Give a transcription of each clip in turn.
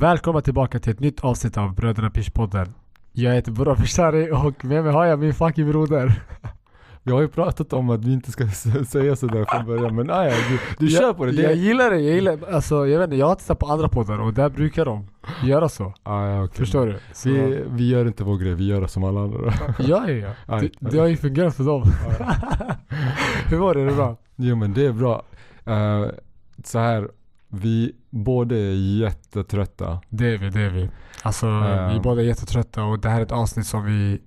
Välkomna tillbaka till ett nytt avsnitt av Bröderna Pish-podden. Jag heter Burra Pishari och med mig har jag min fucking broder. Vi har ju pratat om att vi inte ska säga sådär från början men nej, du, du jag, kör på det. det Jag gillar det, jag gillar Alltså jag vet inte, jag har tittat på andra poddar och där brukar de göra så. ah, ja, okej. Förstår du? Så, Vi, vi gör inte vår grej, vi gör det som alla andra. ja, ja, ja. Aj, Det, det har ju fungerat för dem. Hur var det? Är det bra? Jo men det är bra. Eh, så här, vi båda är jättetrötta. Det är vi, det är vi. Alltså Ehm. vi båda är jättetrötta och det här är ett avsnitt som vi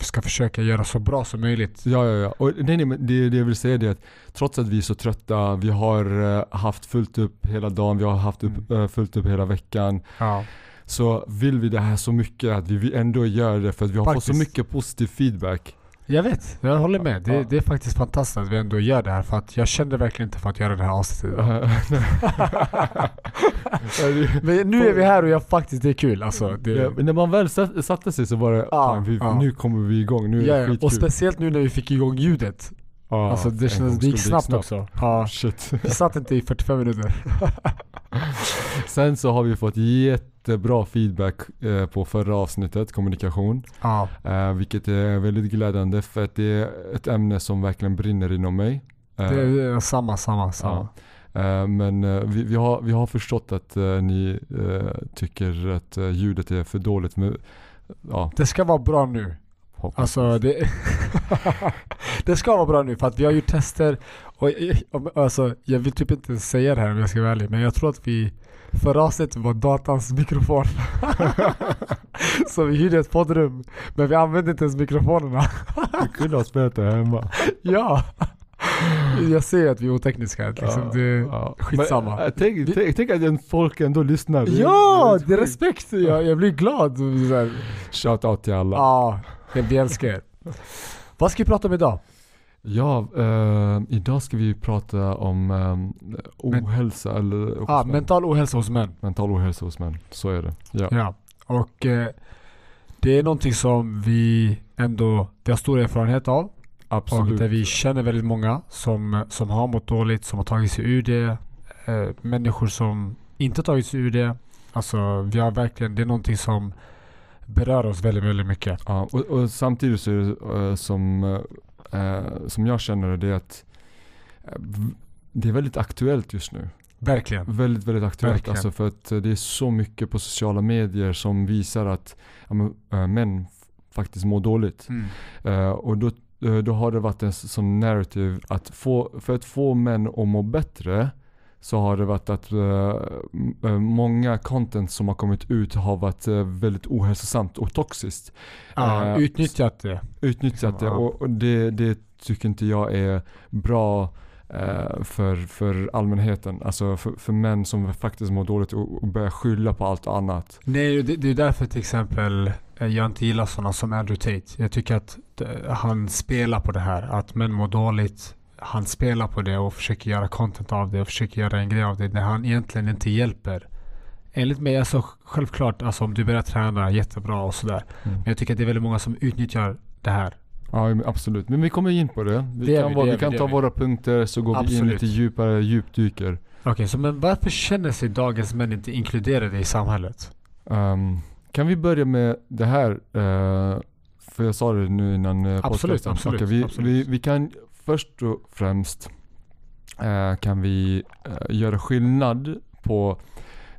ska försöka göra så bra som möjligt. Ja, ja, ja. Och nej, nej, men det, det jag vill säga det är att trots att vi är så trötta, vi har eh, haft fullt upp hela dagen, vi har haft upp, Mm. eh, fullt upp hela veckan. Ja. Så vill vi det här så mycket att vi ändå göra det för att vi har fått så Faktiskt. mycket positiv feedback. Jag vet, jag håller med. Det, Ja. det är faktiskt fantastiskt att vi ändå gör det här för att jag kände verkligen inte för att göra det här avsnittet. Men nu är vi här och jag faktiskt, det är kul alltså. Det, Ja, men när man väl satt, satte sig så var det, Ja, fan, vi, ja. nu kommer vi igång, nu är det ja. skitkul. och speciellt nu när vi fick igång ljudet. Ja, alltså det, kändes, det gick snabbt, också. Ja, Shit. vi satt inte i 45 minuter. Sen så har vi fått jättebra feedback eh, på förra avsnittet, kommunikation. Ja, Eh, vilket är väldigt glädjande för att det är ett ämne som verkligen brinner inom mig. Eh, det är samma, samma, samma. ja. Men vi, vi, har, vi har förstått att ni tycker att ljudet är för dåligt. Men, ja, Det ska vara bra nu. Hoppas. Alltså det, det ska vara bra nu för att vi har gjort tester och om- alltså, jag vill typ inte säga det här om jag ska vara ärlig men jag tror att vi Förra avsnittet var datans mikrofon Så vi hyrde ett poddrum Men vi använde inte ens mikrofonerna vi kunde ha spelat det hemma. Ja! Jag ser att vi är otekniska liksom. Ja, det, ja. skitsamma. Men, eh, tänk, tänk, tänk att folk ändå lyssnar. Är- Ja! det är är respekt! Jag, jag blir glad så här. Shout out till alla. Ja, jag älskar er Vad ska vi prata om idag? Ja, eh, idag ska vi prata om eh, ohälsa eller hos Ah, män. mental ohälsa hos män mental ohälsa hos män. Så är det. Ja. Ja, och eh, det är någonting som vi ändå, vi har stor erfarenhet av. Och Absolut. där vi känner väldigt många som, som har mått dåligt, som har tagit sig ur det. Eh, människor som inte tagit sig ur det. Alltså vi har verkligen, det är någonting som berör oss väldigt, väldigt mycket. Ja, och, och samtidigt så är det eh, som, eh, som jag känner det, det är att eh, det är väldigt aktuellt just nu. Verkligen. Väldigt, väldigt aktuellt. Verkligen. Alltså för att eh, det är så mycket på sociala medier som visar att ja, men, eh, män faktiskt mår dåligt. Mm. Eh, och då, då har det varit en sån narrative att få, för att få män att må bättre så har det varit att eh, många content som har kommit ut har varit eh, väldigt ohälsosamt och toxiskt. Ja, Eh, utnyttjat det. Utnyttjat det Ja. och, och det, det tycker inte jag är bra för, för allmänheten. Alltså för, för män som faktiskt mår dåligt och, och börjar skylla på allt annat. Nej, det, det är därför till exempel jag inte gillar sådana som Andrew Tate. Jag tycker att han spelar på det här. Att män mår dåligt. Han spelar på det och försöker göra content av det och försöker göra en grej av det när han egentligen inte hjälper. Enligt mig, alltså självklart, alltså om du börjar träna jättebra och sådär. Men jag tycker att det är väldigt många som utnyttjar det här. Ja absolut, men vi kommer in på det. Vi Det kan, vi, det vi kan vi, ta våra punkter så går vi in Absolut. lite djupare, djupdyker. Okej, så men varför känner sig dagens män inte inkluderade i samhället? Ehm, kan vi börja med det här? eh, för jag sa det nu innan uh, Absolut, absolut, vi, absolut. Vi, vi kan först och främst eh, kan vi eh, göra skillnad på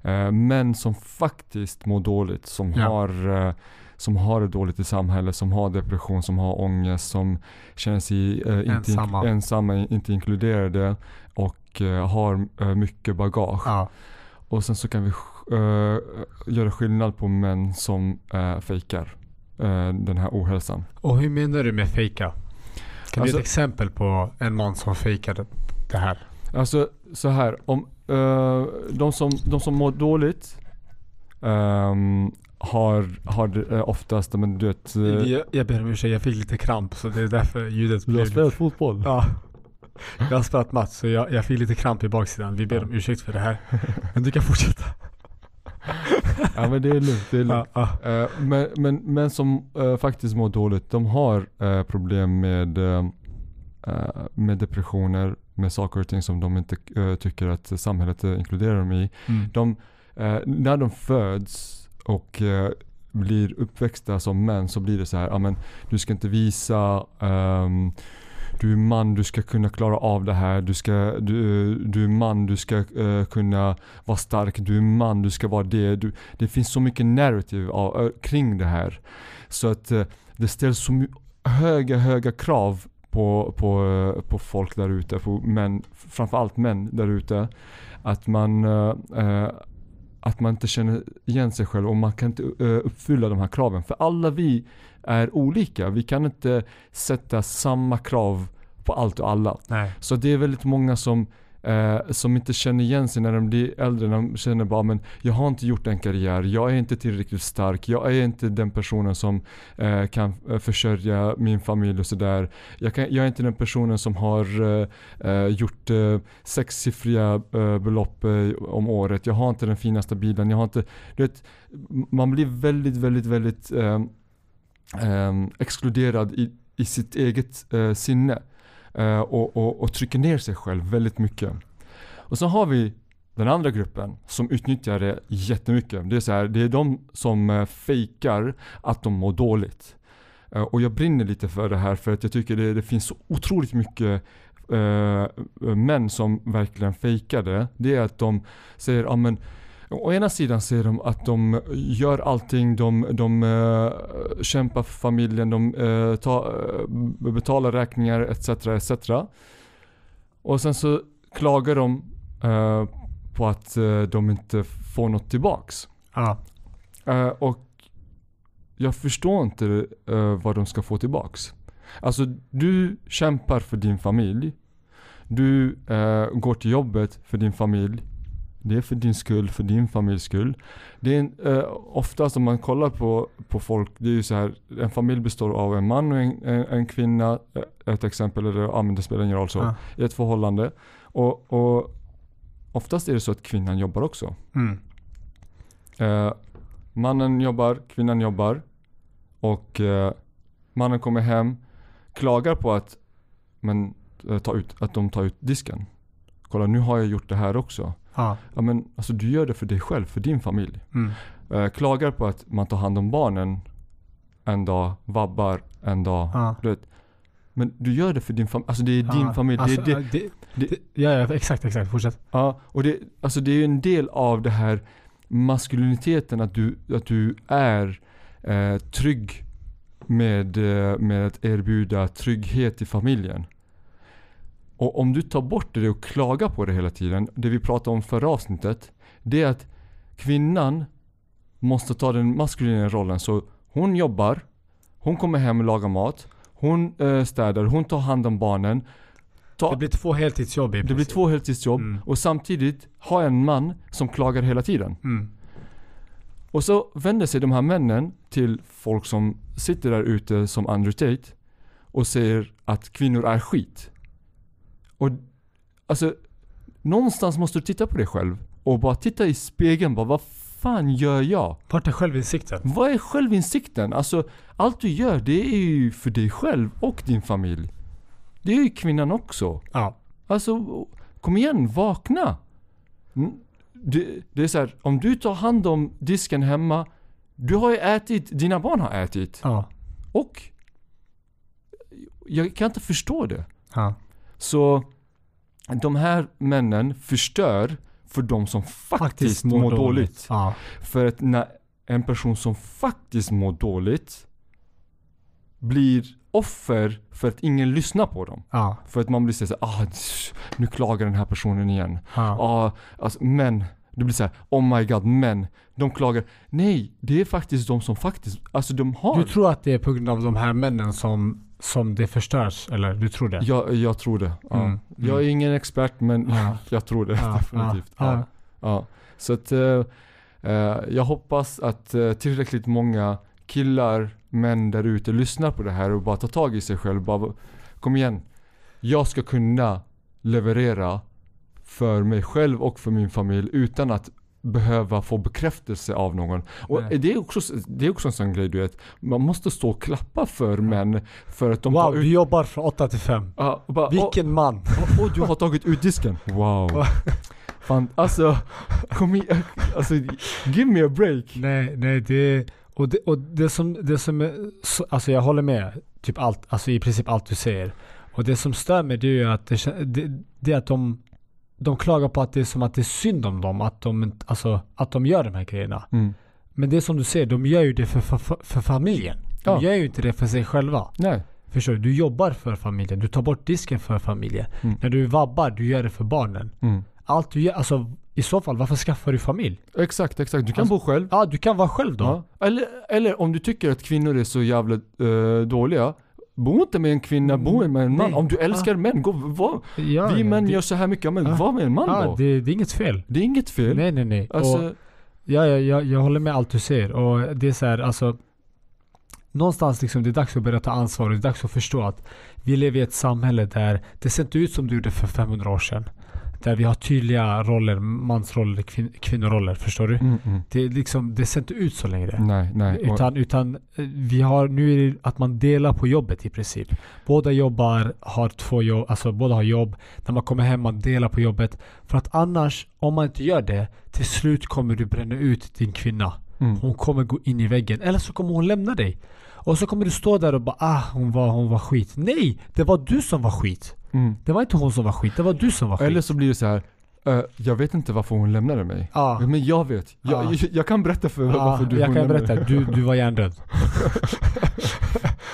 eh, män som faktiskt mår dåligt, som, Ja. har, eh, som har det dåligt i samhället, som har depression, som har ångest, som känner sig eh, inte Ensamma. ink- ensamma, inte inkluderade och eh, har eh, mycket bagage. Ja. Och sen så kan vi eh, göra skillnad på män som uh, fejkar eh, den här ohälsan. Och hur menar du med fejka? Kan du ge Alltså- ett exempel på en man som fejkade det här? Alltså så här, om eh, de, som, de som mår dåligt ehm, har, har eh, oftast, men du vet, eh, Jag, jag ber om ursäkt, jag fick lite kramp så det är därför ljudet du har blev spelat fotboll? Ja. Jag har spelat match så jag, jag fick lite kramp i baksidan. Vi ber om ursäkt för det här. Men du kan fortsätta. Ja men det är lugnt, det är lugnt. Ja. Eh, men, men, men som eh, faktiskt mår dåligt, de har eh, problem med, med depressioner, med saker och ting som de inte tycker att samhället inkluderar dem i. Mm. De, när de föds och blir uppväxta som män så blir det så här, ja men du ska inte visa ehm, du är man, du ska kunna klara av det här. Du, ska, du, eh, du är man, du ska uh, kunna vara stark. Du är man, du ska vara det. Du, det finns så mycket narrativ av, kring det här. Så att uh, det ställs så höga, höga krav på, på, uh, på folk där ute. På män, framförallt män där ute. Att man att man inte känner igen sig själv och man kan inte uppfylla de här kraven. För alla vi är olika. Vi kan inte sätta samma krav på allt och alla. Nej. Så det är väldigt många som, eh, som inte känner igen sig när de blir äldre. När de känner bara men jag har inte gjort en karriär, jag är inte tillräckligt stark, jag är inte den personen som eh, kan eh, försörja min familj och sådär. Jag, kan, jag är inte den personen som har eh, eh, gjort eh, sexsiffriga eh, belopp om året. Jag har inte den finaste bilen. Jag har inte, vet, man blir väldigt, väldigt, väldigt eh, exkluderad i, i sitt eget eh, sinne. Eh, och, och, och trycker ner sig själv väldigt mycket. Och så har vi den andra gruppen som utnyttjar det jättemycket. Det är, så här, det är de som eh, fejkar att de mår dåligt. Eh, och jag brinner lite för det här för att jag tycker det, det finns så otroligt mycket eh, män som verkligen fejkar det. Det är att de säger, ah, men Å ena sidan säger de att de gör allting, de, de eh, kämpar för familjen, de eh, tar, eh, betalar räkningar etc. etc. Och sen så klagar de eh, på att eh, de inte får något tillbaks. Ja. Eh, och jag förstår inte eh, vad de ska få tillbaks. Alltså du kämpar för din familj. Du eh, går till jobbet för din familj. Det är för din skull, för din familjs skull. Det är en, eh, oftast om man kollar på, på folk, det är ju så här, en familj består av en man och en, en, en kvinna, eh, ett exempel, eller ja men det spelar ingen roll så, Ja. i ett förhållande. Och, och oftast är det så att kvinnan jobbar också. Mm. Eh, mannen jobbar, kvinnan jobbar och eh, mannen kommer hem, klagar på att, men, eh, ta ut, att de tar ut disken. Kolla nu har jag gjort det här också. Ja. Ja men alltså du gör det för dig själv, för din familj. Mm. Eh, klagar på att man tar hand om barnen en dag, vabbar en dag. Ja. Du vet. Men du gör det för din familj, alltså det är din Ja. familj. Alltså, det, det, det, ja, ja, exakt, exakt. Fortsätt. Ja, och det, alltså det är en del av det här maskuliniteten att du, att du är eh, trygg med, eh, med att erbjuda trygghet i familjen. Och om du tar bort det och klagar på det hela tiden, det vi pratade om förra avsnittet, det är att kvinnan måste ta den maskulina rollen. Så hon jobbar, hon kommer hem och lagar mat, hon eh, städar, hon tar hand om barnen. Ta, Det blir två heltidsjobb i det blir princip. två heltidsjobb Mm. och samtidigt har en man som klagar hela tiden. Mm. Och så vänder sig de här männen till folk som sitter där ute som Andrew Tate och säger att kvinnor är skit. Och alltså, någonstans måste du titta på dig själv och bara titta i spegeln bara, vad fan gör jag? Vart är självinsikten? Vad är självinsikten? Alltså, allt du gör det är ju för dig själv och din familj. Det är ju kvinnan också. Ja. Alltså, kom igen, vakna! Mm, Det, det är så här, om du tar hand om disken hemma, du har ju ätit, dina barn har ätit. Ja. Och jag kan inte förstå det. Ja. Så de här männen förstör för de som faktiskt, mår dåligt. Ja. För att när en person som faktiskt mår dåligt blir offer för att ingen lyssnar på dem. Ja. För att man blir såhär, ah, nu klagar den här personen igen. Ja. Ah, alltså, men, det blir såhär, oh my god, men. De klagar. Nej, det är faktiskt de som faktiskt, alltså de har. Du tror att det är på grund av de här männen som, som det förstörs? Eller du tror det? jag, jag tror det. Ja. Mm, Jag är ingen expert men Ja. jag tror det Ja, definitivt. ja. Så att eh, jag hoppas att eh, tillräckligt många killar, män där ute lyssnar på det här och bara tar tag i sig själv. Bara, kom igen. Jag ska kunna leverera för mig själv och för min familj utan att behöva få bekräftelse av någon. Och Nej. det är, också, det är också en sån grej du vet. Man måste stå och klappa för män för att de Wow, tar du ut... jobbar från 8 till 5. Ja, och bara, "Åh, Vilken man! Åh, oh, du har tagit ut disken. Wow. Fan, alltså, Kom igen, alltså give me a break. Nej, nej det, och det, och det som, det som är, så- alltså jag håller med, typ allt, alltså i princip allt du säger. Och det som stör mig det är ju att det, det, det är att de, de klagar på att det är som att det är synd om dem, att de, alltså, att de gör de här grejerna. Mm. Men det är som du säger, de gör ju det för, för, för familjen. De Ja. gör ju inte det för sig själva. Nej. Förstår du? Du jobbar för familjen, du tar bort disken för familjen. Mm. När du vabbar, du gör det för barnen. Mm. Allt du gör, alltså i så fall, varför skaffar du familj? Exakt, exakt. Du kan Alltså, bo själv. Ja, du kan vara själv då. Ja. Eller, eller om du tycker att kvinnor är så jävla eh, dåliga. Bo inte med en kvinna, bo med en man. Om du älskar män, gå, var, Ja, vi män det, gör så här mycket, men Ja. var med en man ja, då. det, det är inget fel. Det är inget fel. Nej, nej, nej. Alltså, och, ja, ja, jag, jag håller med allt du säger. Och det är så här, alltså. Någonstans liksom, det är dags att börja ta ansvar och det är dags att förstå att vi lever i ett samhälle där det ser inte ut som det gjorde för 500 år sedan. Där vi har tydliga roller, mansroller, kvin- kvinnoroller. Förstår du? mm, mm. Det, liksom, det ser inte ut så längre. Nej, nej. Utan, utan eh, vi har nu att man delar på jobbet i princip. Båda jobbar, har två jobb, alltså båda har jobb. När man kommer hem, man delar på jobbet. För att annars, om man inte gör det, till slut kommer du bränna ut din kvinna. mm. Hon kommer gå in i väggen. Eller så kommer hon lämna dig. Och så kommer du stå där och bara ah, hon var, hon var skit. Nej! Det var du som var skit. Mm. Det var inte hon som var skit, det var du som var skit. Eller så blir det så här. eh, jag vet inte varför hon lämnade mig. Ja. Men jag vet. Jag, Ja. jag, jag kan berätta för Ja, varför du jag kan berätta, du, du var hjärndöd.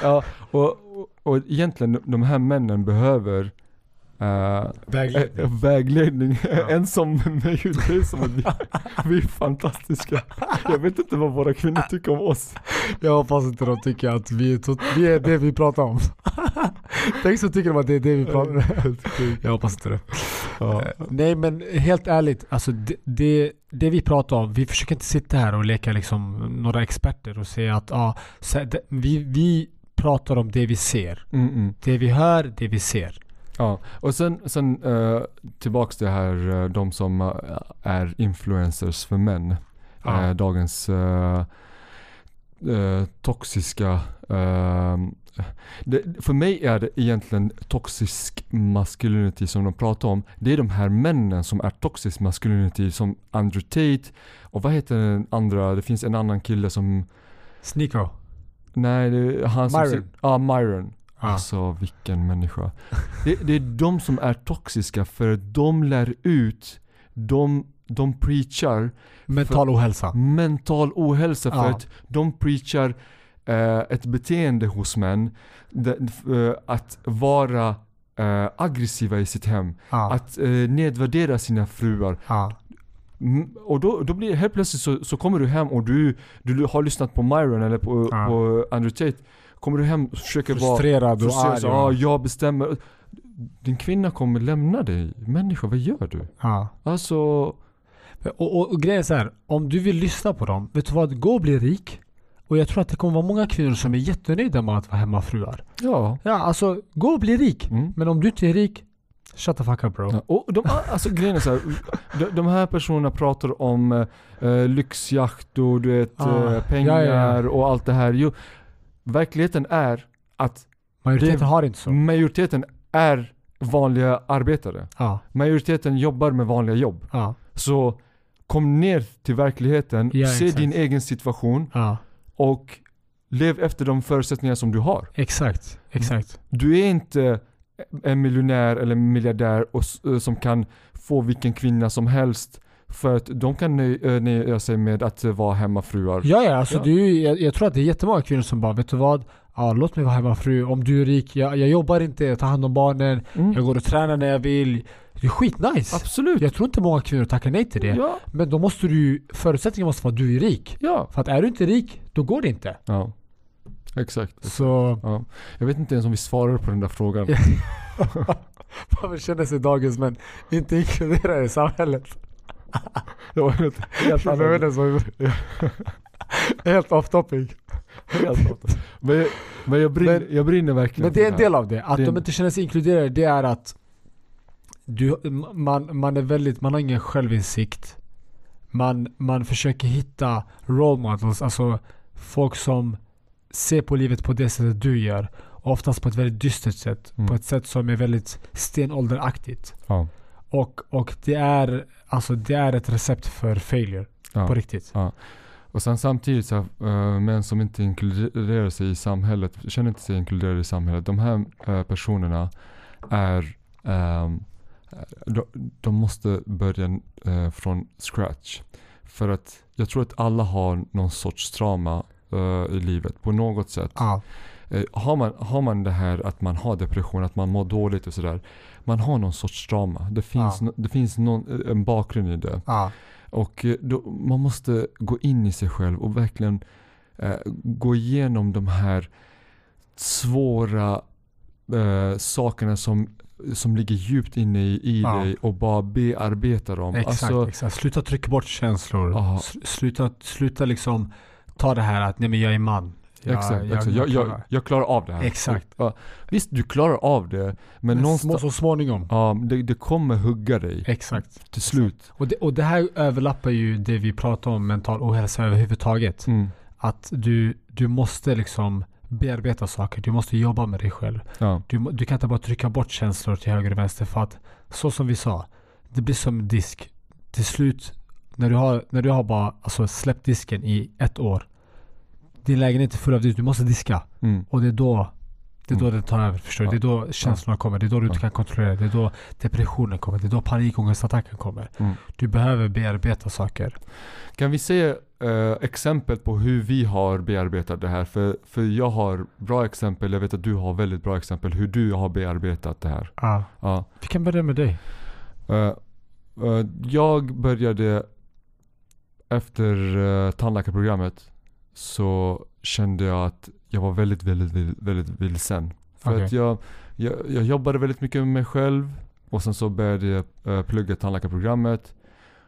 Ja, och, och, och egentligen de här männen behöver eh, Vägledning. eh, vägledning. Ja. en som mig, det är som att vi, vi är fantastiska. Jag vet inte vad våra kvinnor tycker om oss. Jag hoppas inte de tycker att vi är, tot- vi är det vi pratar om. Tänk så tycker de att det är det vi pratar om. Jag hoppas inte det. Ja. Eh, Nej men helt ärligt, alltså det, det, det vi pratar om, vi försöker inte sitta här och leka liksom några experter och säga att ah, vi, vi pratar om det vi ser. Mm, mm. Det vi hör, det vi ser. Ja, och sen, sen eh, tillbaks till det här eh, de som eh, är influencers för män. Ja. Dagens toxiska eh, det, för mig är det egentligen toxisk masculinity som de pratar om. Det är de här männen som är toxisk masculinity som Andrew Tate och vad heter den andra? Det finns en annan kille som Sneako. Nej, det är han som... Myron. Ja, Myron. Ja. Alltså vilken människa. Det, det är de som är toxiska för de lär ut, de, de preachar Mental ohälsa. mental ohälsa för Ja. att de preachar eh, ett beteende hos män. Det, eh, att vara eh, aggressiva i sitt hem. Ja. Att eh, nedvärdera sina fruar. Och då, då blir helt plötsligt så, så kommer du hem och du, du har lyssnat på Myron eller på, på Andrew Tate. Kommer du hem och försöker vara Frustrerad och frustrerad. arg. Ja, jag bestämmer. Din kvinna kommer lämna dig. Människa, vad gör du? Ja. Alltså, Och, och, och grejen är så här, om du vill lyssna på dem, vet du vad? Gå och bli rik. Och jag tror att det kommer vara många kvinnor som är jättenöjda med att vara hemmafruar. ja. Ja, alltså gå och bli rik. Mm. Men om du inte är rik, shut the fuck up bro. Ja, och de, alltså grejen är så här, de, de här personerna pratar om eh, lyxjakt och du vet, Ah, eh, pengar ja, ja. och allt det här. Jo, verkligheten är att Majoriteten Det- har inte så. majoriteten är vanliga arbetare. Ja, Majoriteten jobbar med vanliga jobb. ja, Så kom ner till verkligheten, Ja, se exakt. din egen situation och lev efter de förutsättningar som du har. Exakt, exakt. Du är inte en miljonär eller miljardär och, eh, som kan få vilken kvinna som helst för att de kan nöj- nöja sig med att eh, vara hemmafruar. Ja, ja, alltså Ja. Det är ju, jag, jag tror att det är jättemånga kvinnor som bara, vet du vad? Ja, låt mig vara hemmafru. Om du är rik, jag, jag jobbar inte, jag tar hand om barnen, Mm. jag går och tränar när jag vill. Det är skitnice. Absolut. Jag tror inte många kvinnor tackar nej till det. Ja, Men då måste du förutsättningen måste vara att du är rik. ja. För att är du inte rik, då går det inte. Ja. Exakt. Så Ja. Jag vet inte ens om vi svarar på den där frågan. Man känner sig dagens men inte inkluderad i samhället. Det var helt, helt Jag vet inte så- Helt off topic. helt men, jag, men jag brinner, Men- jag brinner verkligen Men det är en del av det. Att Det de inte känner sig inkluderade, det är att du, man, man är väldigt, man har ingen självinsikt. Man, man försöker hitta role models, alltså folk som ser på livet på det sättet du gör. Oftast på ett väldigt dystert sätt. Mm. På ett sätt som är väldigt stenålderaktigt. Ja. Och, och det, är, alltså, det är ett recept för failure. Ja. På riktigt. Och sen samtidigt så uh, män som inte inkluderar sig i samhället, känner inte sig inkluderade i samhället. De här eh, personerna är, ehm, de, de måste börja eh, från scratch. För att jag tror att alla har någon sorts trauma eh, i livet på något sätt. Ja. Eh, har, man, har man det här att man har depression, att man mår dåligt och sådär. Man har någon sorts trauma. Det finns, Ja. no, det finns någon, en bakgrund i det. Ja. Och eh, då, man måste gå in i sig själv och verkligen eh, gå igenom de här svåra eh, sakerna som, som ligger djupt inne i, i Ja. dig och bara bearbeta dem. Exakt, Alltså, exakt. Sluta trycka bort känslor. Sluta, sluta liksom ta det här att nej men jag är man. Jag, exakt, exakt. Jag, jag, klarar- jag klarar av det här. Exakt. Ja, visst, du klarar av det, men, Men någonstans, så småningom. ja, det, det kommer hugga dig Exakt. till slut. Och det, och det här överlappar ju det vi pratar om mental ohälsa överhuvudtaget. Mm. Att du, du måste liksom bearbeta saker. Du måste jobba med dig själv. Ja. Du, du kan inte bara trycka bort känslor till höger och vänster för att så som vi sa, det blir som disk. Till slut, när du har, när du har bara alltså, släppt disken i ett år. Din lägenhet är full av disk, du måste diska. Mm. Och det är då det är då Mm. det tar över. Förstår du? Det är då känslorna kommer. Det är då du inte kan kontrollera. Det är då depressionen kommer. Det är då panikångestattacken kommer. Mm. Du behöver bearbeta saker. Kan vi se eh, exempel på hur vi har bearbetat det här? För, för jag har bra exempel, jag vet att du har väldigt bra exempel hur du har bearbetat det här. Ja. Ja. Vi kan börja med dig. Eh, eh, jag började efter uh, tandläkarprogrammet så kände jag att jag var väldigt, väldigt, väldigt, väldigt vilsen. För Okej. att jag, jag, jag jobbade väldigt mycket med mig själv och sen så började jag uh, plugga tandläkarprogrammet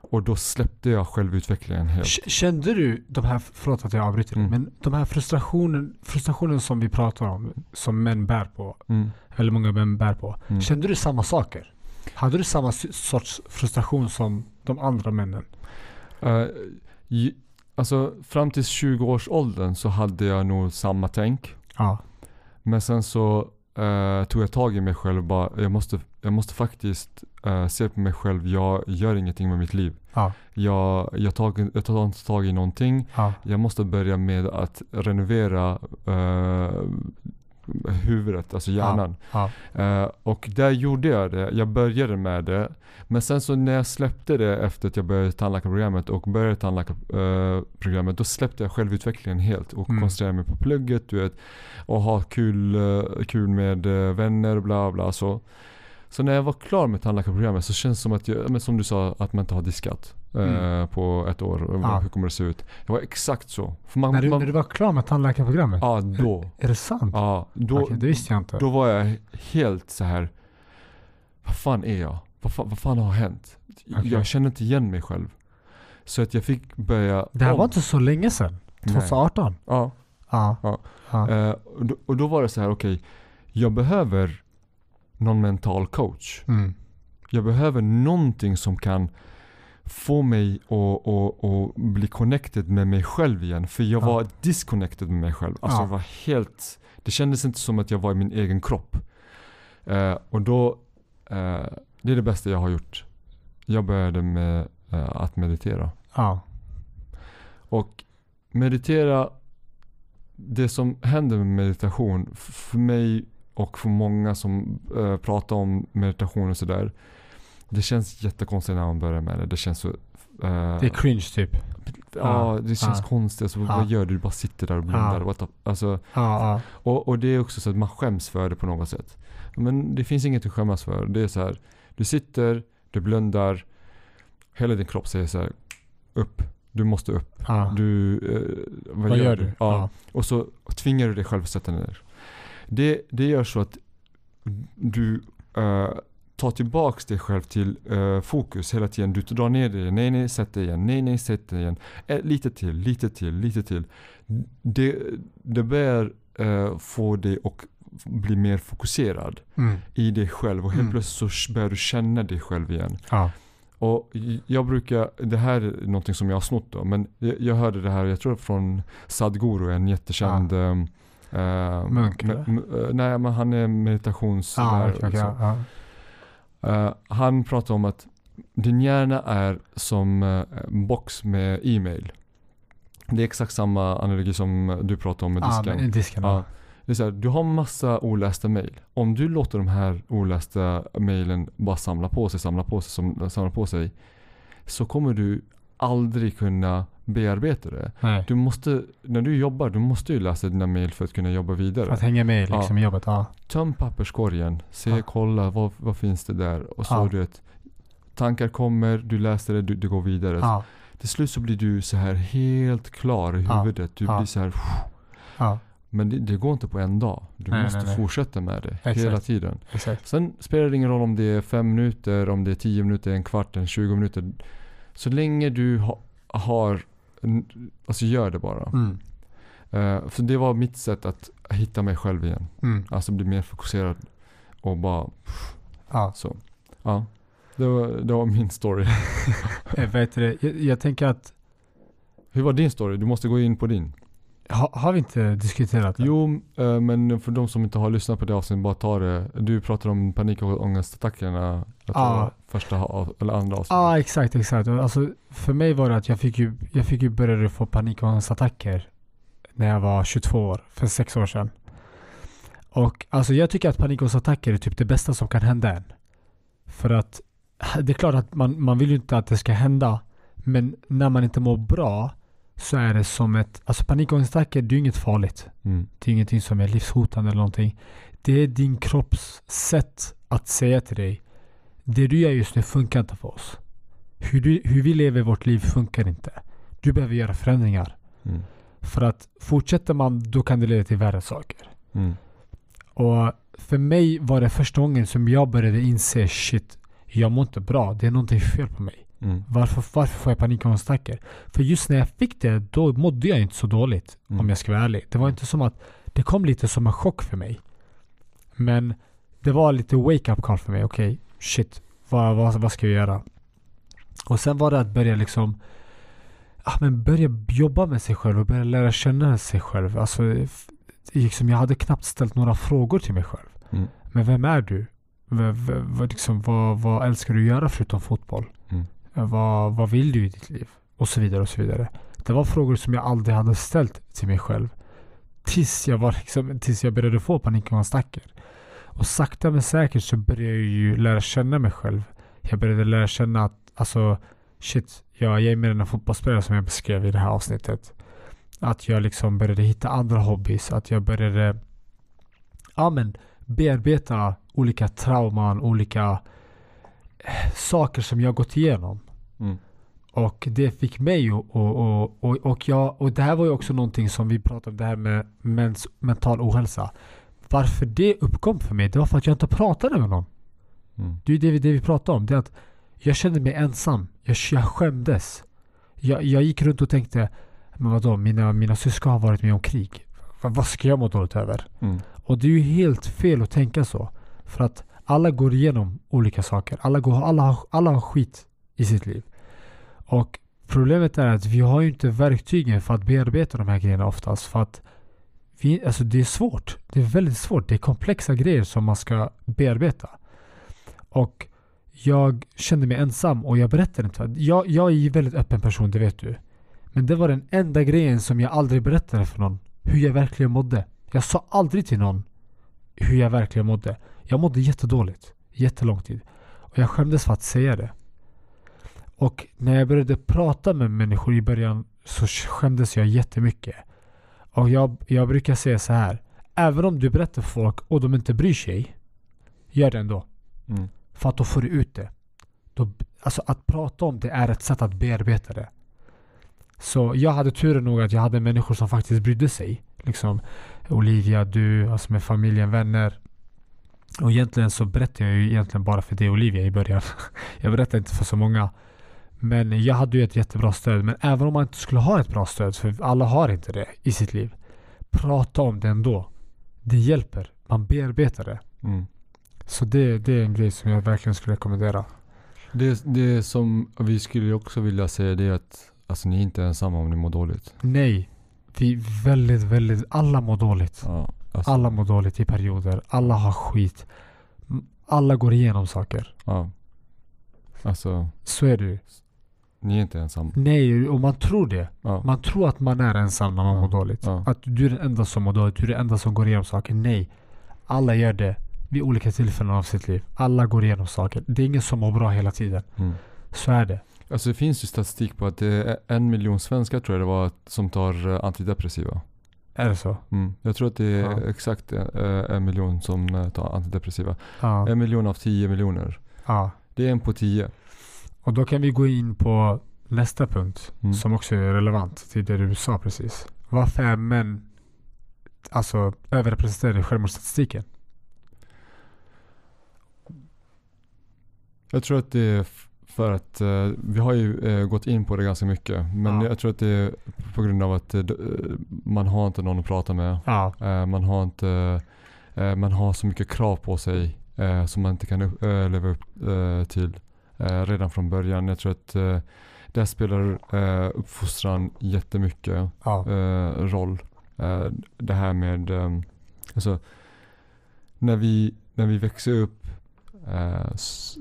och då släppte jag självutvecklingen helt. Kände du de här, förlåt att jag avbryter Mm. men de här frustrationen, frustrationen som vi pratar om, som män bär på, Mm, eller många män bär på. mm. Kände du samma saker? Hade du samma sorts frustration som de andra männen? Eh, ju- alltså fram till 20-årsåldern så hade jag nog samma tänk. Ja. Men sen så eh, tog jag tag i mig själv och bara, jag måste, jag måste faktiskt eh, se på mig själv, jag gör ingenting med mitt liv. Ja. Jag, jag, tag, jag tar inte tag i någonting. Ja. Jag måste börja med att renovera eh, huvudet, alltså hjärnan. Ja. Eh, och där gjorde jag det. Jag började med det. Men sen så när jag släppte det efter att jag började tandläkarprogrammet och började tandläkarprogrammet då släppte jag självutvecklingen helt och Mm. koncentrerade mig på plugget du vet. Och ha kul, eh, kul med eh, vänner och bla bla så. Så när jag var klar med tandläkarprogrammet så känns det som att jag, men som du sa, att man inte har diskat. Eh, Mm. på ett år. Och Ja. Hur kommer det se ut? Det var exakt så. Man, När, du, man, när du var klar med tandläkarprogrammet? Ja, då. Är det sant? Ja, då, Okej, det visste jag inte. då var jag helt så här. Vad fan är jag? Vad fan, vad fan har hänt? Okej. Jag känner inte igen mig själv. Så att jag fick börja det här om. var inte så länge sedan. Nej. 2018? Ja. Ja. Ja. ja. Eh, och, då, och då var det så här, okej. jag behöver någon mental coach. Mm. Jag behöver någonting som kan få mig att att- att bli connected med mig själv igen. För jag Ja. var disconnected med mig själv. Alltså Ja. jag var helt... Det kändes inte som att jag var i min egen kropp. Eh, och då... eh, det är det bästa jag har gjort. Jag började med eh, att meditera. ja. Och meditera, det som händer med meditation, för mig och för många som pratar om meditation och sådär. Det känns jättekonstigt när man börjar med det. Det känns så... eh, Det är cringe typ. ja, det känns ja. konstigt. Alltså. Vad gör du? Du bara sitter där och blundar. What the, alltså, och, och det är också så att man skäms för det på något sätt. Men det finns inget att skämmas för. Det är så här. Du sitter, du blundar. Hela din kropp säger så här. Upp. Du måste upp. Du, eh, vad, Vad gör, du? Ja. Ja. Och så tvingar du dig själv att sätta dig ner. Det, det gör så att du tar tillbaks dig själv till eh, fokus hela tiden. Du drar ner dig. Nej, nej, sätt dig igen. Nej, nej, sätt dig igen. Eh, lite till, lite till, lite till. Det, det börjar eh, få dig att bli mer fokuserad Mm. i dig själv och helt Mm. plötsligt så börjar du känna dig själv igen. ja. Och jag brukar, det här är någonting som jag har snott då, men jag, jag hörde det här, jag tror från Sadhguru, en jättekänd ehm, eh, Munk, nej men han är meditations... Ja, där, okej, okej, liksom. ja, Eh, han pratar om att din hjärna är som eh, en box med e-mail. Det är exakt samma analogi som du pratar om med disken. men disken. Ja. Det är så här, du har massa olästa mail. Om du låter de här olästa mailen bara samla på sig, samla på sig, samla på sig. Så kommer du aldrig kunna bearbeta det. Nej. Du måste, när du jobbar, du måste ju läsa dina mail för att kunna jobba För vidare. att hänga med liksom, i jobbet. Ja. Töm papperskorgen, se, Ja. kolla vad, vad finns det där. Och så Ja. du vet, tankar kommer, du läser det, du, du går vidare. Ja. Till slut så blir du så här helt klar i Ja. huvudet. Du Ja. blir så här, ja. men det, det går inte på en dag. Du Nej, måste nej, nej. fortsätta med det Exakt. hela tiden. Exakt. Sen spelar det ingen roll om det är fem minuter, om det är tio minuter, en kvart, en 20 minuter. Så länge du ha, har, alltså gör det bara. Mm. Eh, för det var mitt sätt att hitta mig själv igen. Mm. Alltså bli mer fokuserad och bara Ja. så. Ja. Det var, det var min story. Jag, vet det, jag, jag tänker att, Hur var din story? Du måste gå in på din. Ha, har vi inte diskuterat det? Jo, eh, men för de som inte har lyssnat på det avsnittet, bara ta det. Du pratar om panik och ångestattackerna. Ja. första av- eller andra avsnittet. Ja, exakt, exakt. Alltså, för mig var det att jag fick ju, jag fick ju börja få panik och ångestattacker när jag var 22 år, för sex år sedan. Och alltså jag tycker att panik och ångestattacker är typ det bästa som kan hända en. För att det är klart att man, man vill ju inte att det ska hända. Men när man inte mår bra så är det som ett, alltså panik och ångestattacker det är inget farligt. Mm. Det är ingenting som är livshotande eller någonting. Det är din kropps sätt att säga till dig. Det du gör just nu funkar inte för oss. Hur, du, hur vi lever vårt liv funkar inte. Du behöver göra förändringar. Mm. För att fortsätter man då kan det leda till värre saker. Mm. Och för mig var det första gången som jag började inse shit, jag mår inte bra. Det är någonting fel på mig. Mm. Varför, varför får jag panik och ångestattacker? För just när jag fick det, då mådde jag inte så dåligt. Mm. Om jag ska vara ärlig. Det var inte som att det kom lite som en chock för mig. Men det var lite wake-up call för mig. Okej, shit. Vad, vad, vad ska jag göra? Och sen var det att börja liksom ah, men börja jobba med sig själv och börja lära känna sig själv. Alltså, liksom, jag hade knappt ställt några frågor till mig själv. Mm. Men vem är du? V, v, vad, liksom, vad, vad älskar du göra förutom fotboll? Vad, vad vill du i ditt liv? Och så vidare och så vidare. Det var frågor som jag aldrig hade ställt till mig själv. Tills jag, var liksom, tills jag började få panik och. Och sakta men säkert så började jag ju lära känna mig själv. Jag började lära känna att alltså shit, jag är mer än en fotbollsspelare som jag beskrev i det här avsnittet. Att jag liksom började hitta andra hobbys. Att jag började ja, men, bearbeta olika trauman, olika eh, saker som jag gått igenom. Mm. Och det fick mig och, och, och, och, jag, och det här var ju också någonting som vi pratade om, det här med mens, mental ohälsa. Varför det uppkom för mig, det var för att jag inte pratade med någon. Mm. Det är det, vi- det vi pratade om. Det är att jag kände mig ensam. Jag, jag skämdes. Jag, jag gick runt och tänkte, men vadå, mina, mina syskon har varit med om krig. Vad, ska jag må dåligt över? Mm. Och det är ju helt fel att tänka så. För att alla går igenom olika saker. Alla, går, alla, alla har skit i sitt liv. Och problemet är att vi har ju inte verktygen för att bearbeta de här grejerna oftast. För att vi, alltså det är svårt. Det är väldigt svårt. Det är komplexa grejer som man ska bearbeta. Och jag kände mig ensam och jag berättade inte. Jag, jag är ju en väldigt öppen person, det vet du. Men det var den enda grejen som jag aldrig berättade för någon. Hur jag verkligen mådde. Jag sa aldrig till någon hur jag verkligen mådde. Jag mådde jättedåligt. Jättelång tid. Och jag skämdes för att säga det. Och när jag började prata med människor i början så skämdes jag jättemycket. Och jag, jag brukar säga så här. Även om du berättar för folk och de inte bryr sig. Gör det ändå. Mm. För att då får du ut det. Då, alltså att prata om det är ett sätt att bearbeta det. Så jag hade turen nog att jag hade människor som faktiskt brydde sig. Liksom Olivia, du, alltså med familjen, vänner. Och egentligen så berättade jag ju egentligen bara för dig Olivia i början. jag berättade inte för så många. Men jag hade ju ett jättebra stöd. Men även om man inte skulle ha ett bra stöd, för alla har inte det i sitt liv. Prata om det ändå. Det hjälper. Man bearbetar det. Mm. Så det, det är en grej som jag verkligen skulle rekommendera. Det, det som vi skulle också vilja säga det är att alltså, ni är inte ensamma om ni mår dåligt. Nej. Vi väldigt, väldigt, alla mår dåligt. Ja, alltså, Alla mår dåligt i perioder. Alla har skit. Alla går igenom saker. Ja. Alltså, Så är det ju. Ni är inte ensam. Nej, och man tror det. Ja. Man tror att man är ensam när man Ja, mår dåligt. ja. Att du är den enda som mår dåligt. Du är den enda som går igenom saker. Nej. Alla gör det vid olika tillfällen av sitt liv. Alla går igenom saker. Det är ingen som mår bra hela tiden. Mm. Så är det. Alltså det finns ju statistik på att det är en miljon svenskar tror jag det var som tar eh, antidepressiva. Är det så? Mm. Jag tror att det är Ja. exakt en, eh, en miljon som eh, tar antidepressiva. Ja. En miljon av tio miljoner. ja. Det är en på tio. Och då kan vi gå in på nästa punkt. Mm. Som också är relevant till det du sa precis. Varför är män alltså överrepresenterade i självmordsstatistiken? Jag tror att det är för att eh, vi har ju eh, gått in på det ganska mycket. Men Ja. jag tror att det är på grund av att eh, eh, man har inte någon att prata med. Ja. Eh, man har inte eh, man har så mycket krav på sig som man inte kan leva upp till eh, redan från början. Jag tror att eh, där spelar eh, uppfostran jättemycket Ja. eh, roll. Eh, det här med, eh, alltså, när vi, när vi växer upp eh, s,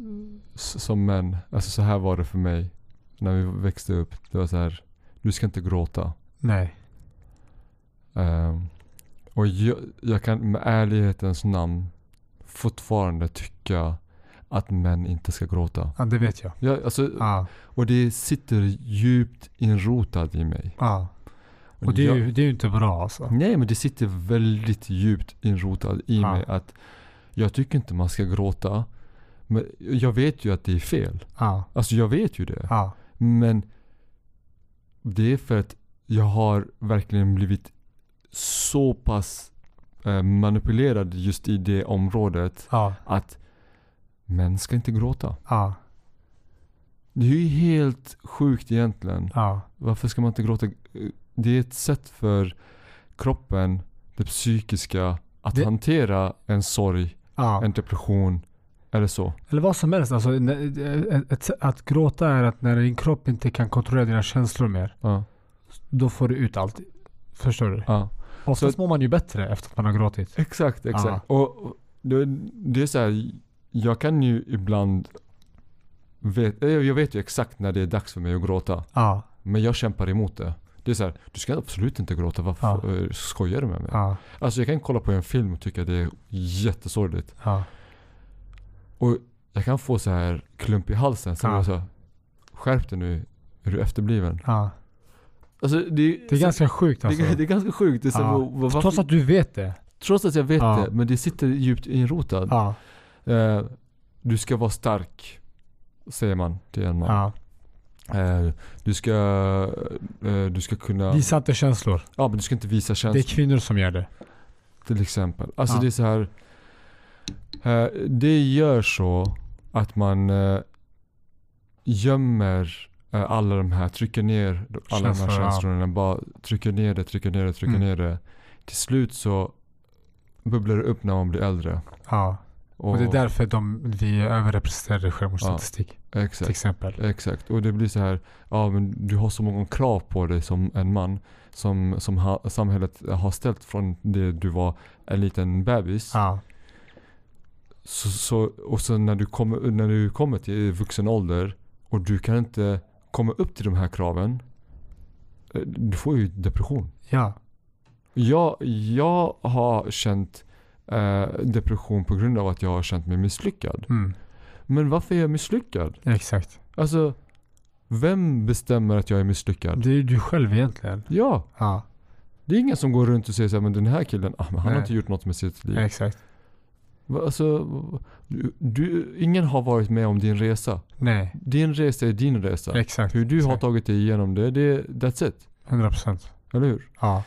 s, som män, alltså så här var det för mig när vi växte upp. Det var så här, du ska inte gråta. Nej. Eh, och jag, jag kan med ärlighetens namn fortfarande tycka att män inte ska gråta. Ja, det vet jag. Jag, alltså, Ja. och det sitter djupt inrotat i mig. Ja. Och det är, ju, det är ju inte bra alltså. Nej men det sitter väldigt djupt inrotat i Ja. mig att jag tycker inte man ska gråta. Men jag vet ju att det är fel. Ja. Alltså jag vet ju det. Ja. Men det är för att jag har verkligen blivit så pass eh, manipulerad just i det området Ja. att män ska inte gråta. Ja. Det är ju helt sjukt egentligen. Ja. Varför ska man inte gråta? Det är ett sätt för kroppen, det psykiska, att Det- hantera en sorg, ja. en depression eller så. Eller vad som helst. Alltså, att gråta är att när din kropp inte kan kontrollera dina känslor mer. Ja, Då får du ut allt. Förstår du? ja. Oftast Så- mår man ju bättre efter att man har gråtit. Exakt, exakt. Och och det, det är så här, jag kan ju ibland vet, eh, jag vet ju exakt när det är dags för mig att gråta. Ja. Men jag kämpar emot det. Det är så här, du ska absolut inte gråta. Varför eh, skojar du med mig? Ja. Alltså jag kan kolla på en film och tycka det är jättesorgligt. Ja. Och jag kan få så här klump i halsen. Så Ja. så, skärp dig nu. Är du efterbliven? ja. Alltså det, Det är ganska sjukt det, alltså. det är ganska sjukt. Det är så, Ja. vad- Trots varför- att du vet det. trots att jag vet Ja. det. Men det sitter djupt inrotat. Eh, du ska vara stark. Säger man till en man. ja. Eh, du ska eh, Du ska kunna Visa inte känslor. Ja men du ska inte visa Det är känslor kvinnor som gör det. till exempel. Alltså Ja. det är så här. Det gör så att man gömmer alla de här, trycker ner alla de här Känslor, ja. känslorna. Bara trycker ner det, trycker ner det, trycker Mm. ner det. Till slut så bubblar det upp när man blir äldre. Ja. Och, det är därför de, vi är överrepresenterade i självmordsstatistik. Till Exakt. exempel. Exakt. Och det blir så här, ja men du har så många krav på dig som en man. Som, som ha, samhället har ställt från det du var en liten bebis. Ja. Så, så, och så när du, kommer, när du kommer till vuxen ålder och du kan inte komma upp till de här kraven. eh, Du får ju depression. Ja. Jag, jag har känt eh, depression på grund av att jag har känt mig misslyckad. Mm. Men varför är jag misslyckad? Exakt. Alltså, vem bestämmer att jag är misslyckad? Det är ju du själv egentligen. Ja, Ja. det är ingen som går runt och säger så här, men den här killen, ah, men han har Nej. inte gjort något med sitt liv. Exakt. Alltså, du, du, ingen har varit med om din resa. Nej. Din resa är din resa. Exakt. Hur du har Exakt. tagit dig igenom det, det that's it. 100%. Eller hur? Ja.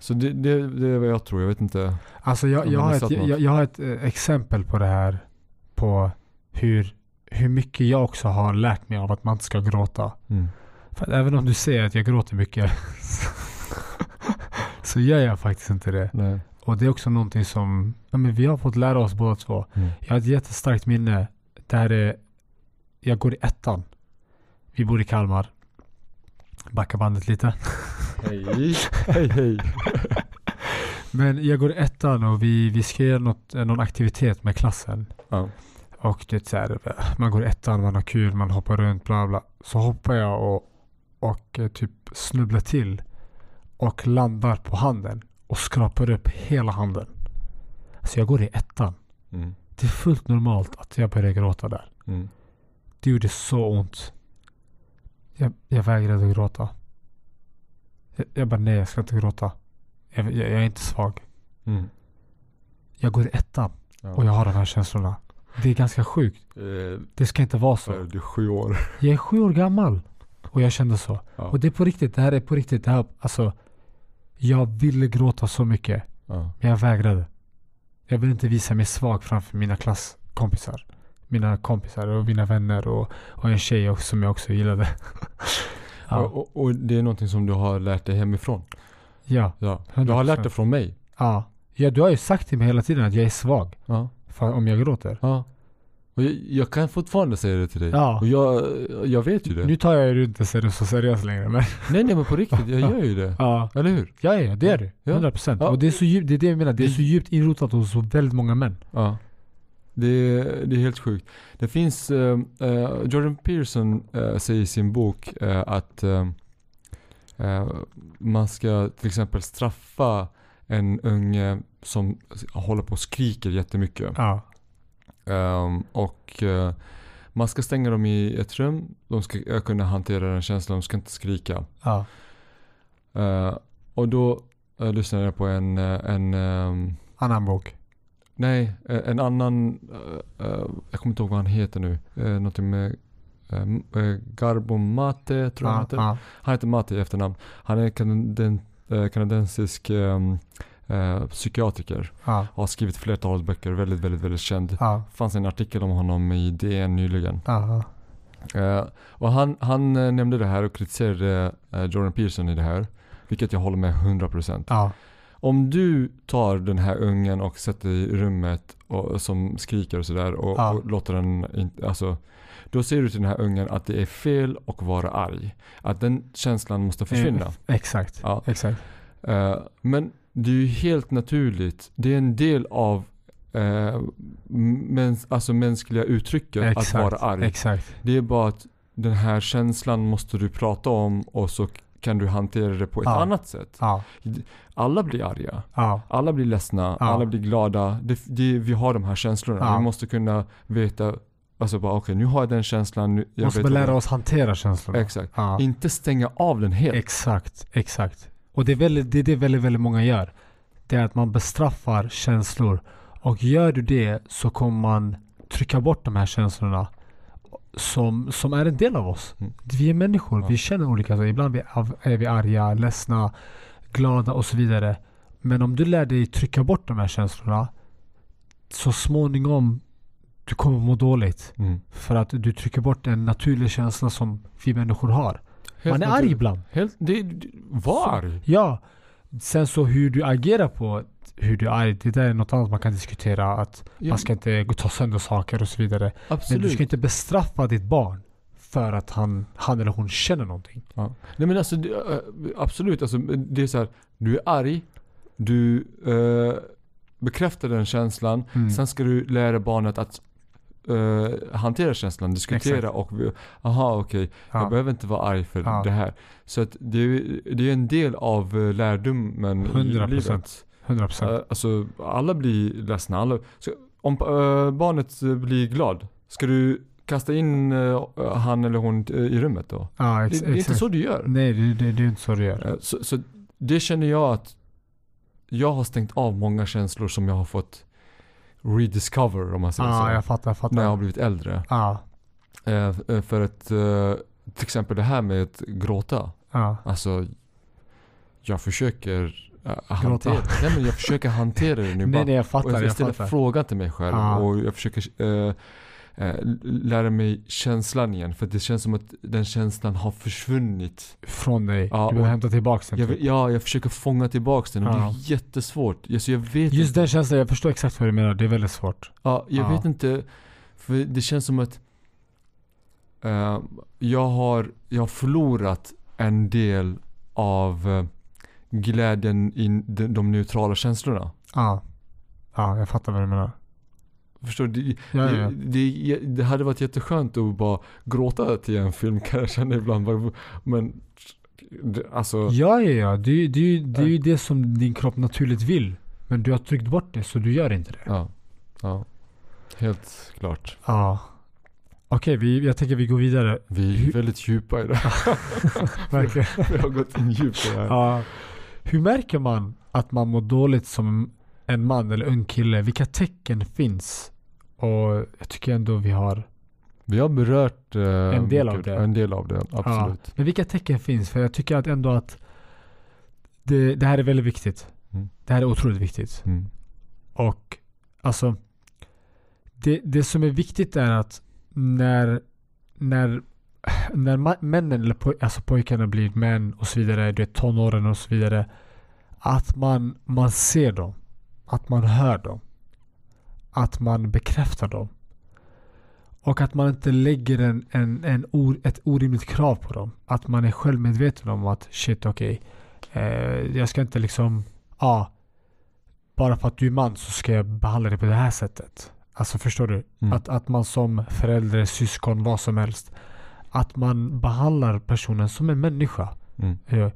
Så det, det, det är vad jag tror, jag vet inte. Alltså jag, jag, har ett, jag, jag har ett eh, exempel på det här. På hur, hur mycket jag också har lärt mig av att man inte ska gråta. Mm. För att även om du säger att jag gråter mycket så gör jag faktiskt inte det. Nej. Och det är också någonting som ja, men vi har fått lära oss båda två. Mm. Jag har ett jättestarkt minne där eh, jag går i ettan. Vi bor i Kalmar. Backa bandet lite. Hej. hej hej. Men jag går i ettan och vi, vi ska göra något, eh, någon aktivitet med klassen. Ja. Och det är så här, man går ettan, man har kul, man hoppar runt, bla bla. Så hoppar jag och, och eh, typ snubblar till och landar på handen och skrapar upp hela handen. Så jag går i ettan. Mm. Det är fullt normalt att jag börjar gråta där. Mm. Det gjorde så ont. Jag, jag vägrade att gråta. Jag, jag bara nej, jag ska inte gråta. Jag, jag, jag är inte svag. Mm. Jag går i ettan Ja. och jag har de här känslorna. Det är ganska sjukt. Eh, Det ska inte vara så är så. du sju år. Jag är sju år gammal. Och jag kände så. Ja. Och det är på riktigt. Det här är på riktigt. Det här, alltså, jag ville gråta så mycket. Ja. Men jag vägrade. Jag ville inte visa mig svag framför mina klasskompisar. Mina kompisar och mina vänner och, och en tjej också, som jag också gillade. ja. Och, och, och det är någonting som du har lärt dig hemifrån. ja. Ja. Du har 100%. lärt dig från mig. ja. Ja, du har ju sagt till mig hela tiden att jag är svag. Ja. För, om jag gråter. Ja. Och jag, jag kan fortfarande säga det till dig. Ja. Och jag, jag vet ju det. Nu tar jag ju inte så seriöst längre. Men Nej nej men på riktigt, jag gör ju det. ja. Eller hur? Ja, ja, det är det. Ja. 100 procent. Ja. Och det är, så djupt, det är det jag menar. Det är så djupt inrotat hos så väldigt många män. Ja. Det är, det är helt sjukt. Det finns, eh, eh, Jordan Peterson eh, säger i sin bok eh, att eh, eh, man ska till exempel straffa en unge som håller på och skriker jättemycket. Ja. Ehm, och man ska stänga dem i ett rum. De ska kunna hantera den känslan, de ska inte skrika. Ja. Och då lyssnade jag på en, en ehm, Annan bok. Nej, eh, en annan, eh, eh, jag kommer inte ihåg vad han heter nu. Uh, någonting med uh, Garbo Mate tror jag Ja, heter. ja. Han heter Mate i efternamn. Han är kanaden, eh, kanadensisk eh, psykiatriker. Ja. Har skrivit flertalet böcker, väldigt, väldigt, väldigt känd. Ja. fanns en artikel om honom i DN nyligen. Ja. Eh, och han, han nämnde det här och kritiserade Jordan Peterson i det här. Vilket jag håller med 100%. Ja. Om du tar den här ungen och sätter i rummet och, som skriker och sådär och, Ja. och låter den inte, alltså Då säger du till den här ungen att det är fel att vara arg. Att den känslan måste försvinna. Eh, Exakt. Ja. Exakt. Eh, men det är ju helt naturligt. Det är en del av eh, mäns, alltså mänskliga uttrycket att vara arg. Exakt. Det är bara att den här känslan måste du prata om och så kan du hantera det på ett Ja. annat sätt. Ja. Alla blir arga. Ja. Alla blir ledsna. Alla blir glada. Det, det, vi har de här känslorna. Vi måste kunna veta, alltså bara okej nu har jag den känslan. Nu, jag Måste lära oss hantera känslorna. Exakt. Inte stänga av den helt. Exakt. Exakt. Och det är, väldigt, det är det väldigt, väldigt många gör. Det är att man bestraffar känslor. Och gör du det så kommer man trycka bort de här känslorna som, som är en del av oss. Mm. Vi är människor, Ja. vi känner olika saker. Ibland är vi- är vi arga, ledsna, glada och så vidare. Men om du lär dig trycka bort de här känslorna så småningom du kommer må dåligt. Mm. För att du trycker bort en naturlig känsla som vi människor har. Helt Man är arg ibland. Helt, det, det, var Så-. Ja. Sen så hur du agerar på hur du är arg, det där är något annat man kan diskutera. Att Ja, man ska inte ta sönder saker och så vidare. Men absolut. du ska inte bestraffa ditt barn för att han, han eller hon känner någonting. Ja. Nej men alltså, det, absolut. Alltså, det är så här, du är arg, du äh, bekräftar den känslan, Mm. sen ska du lära barnet att äh, hantera känslan, diskutera Exakt. och aha okej, jag Ja. behöver inte vara arg för det här. Så att det, är- det är en del av lärdomen i 100%. livet. 100%. Äh, alltså alla blir ledsna, alla, så, om äh, barnet äh, blir glad, ska du kasta in han eller hon i rummet då? ja, Det, ex- det är inte så du gör. Nej, det, det, det är inte så du gör. Eh, Så, så det känner jag att jag har stängt av många känslor som jag har fått rediscover om man säger Ja, så. jag fattar. Jag fattar. när jag har blivit äldre. Ja, Eh, eh, för att eh, till exempel det här med att gråta. ja. Alltså jag försöker. Hantera nej, men jag försöker hantera det nu. Nej, nej, jag och fattar. jag Jag ställer frågan till mig själv Ja. och jag försöker eh, eh, lära mig känslan igen. För det känns som att den känslan har försvunnit. Från dig. Ja, du behöver och- hämta tillbaka den. Jag, typ. ja, jag försöker fånga tillbaks den och det Ja. är jättesvårt. Alltså, jag vet Just den känslan, jag förstår exakt vad du menar. Det är väldigt svårt. Ja, jag Ja. vet inte. För det känns som att eh, jag, har, jag har förlorat en del av glädjen i de, neutrala känslorna. Ja. Ja, jag fattar vad du menar. Förstår du? Det, Ja, ja. det, det, hade varit jätteskönt att bara gråta till en film kan jag känna ibland. Men alltså, Ja, ja, ja. Det, det, det är ju det som din kropp naturligt vill. Men du har tryckt bort det så du gör inte det. ja. ja. Helt klart. Ja. Okej, vi, jag tänker vi går vidare. Vi är väldigt djupa i det här. Verkligen. Vi har gått in djupt i det här. Ja. Hur märker man att man mår dåligt som en man eller ung kille? Vilka tecken finns? Och jag tycker ändå vi har... Vi har berört eh, En del av det. En del av det, absolut. Men vilka tecken finns? För jag tycker att ändå att det, det här är väldigt viktigt. Mm. Det här är otroligt viktigt. Mm. Och alltså det, det som är viktigt är att när när, när männen eller poj, alltså pojkarna blir män och så vidare, du vet tonåren och så vidare. Att man, man ser dem. Att man hör dem. Att man bekräftar dem. Och att man inte lägger en, en, en or, ett orimligt krav på dem. Att man är självmedveten om att shit okej. eh, jag ska inte liksom, ja. Ah, bara för att du är man så ska jag behandla dig på det här sättet. Alltså förstår du? Mm. Att, att man som förälder, syskon, vad som helst. Att man behandlar personen som en människa. Mm. Eh,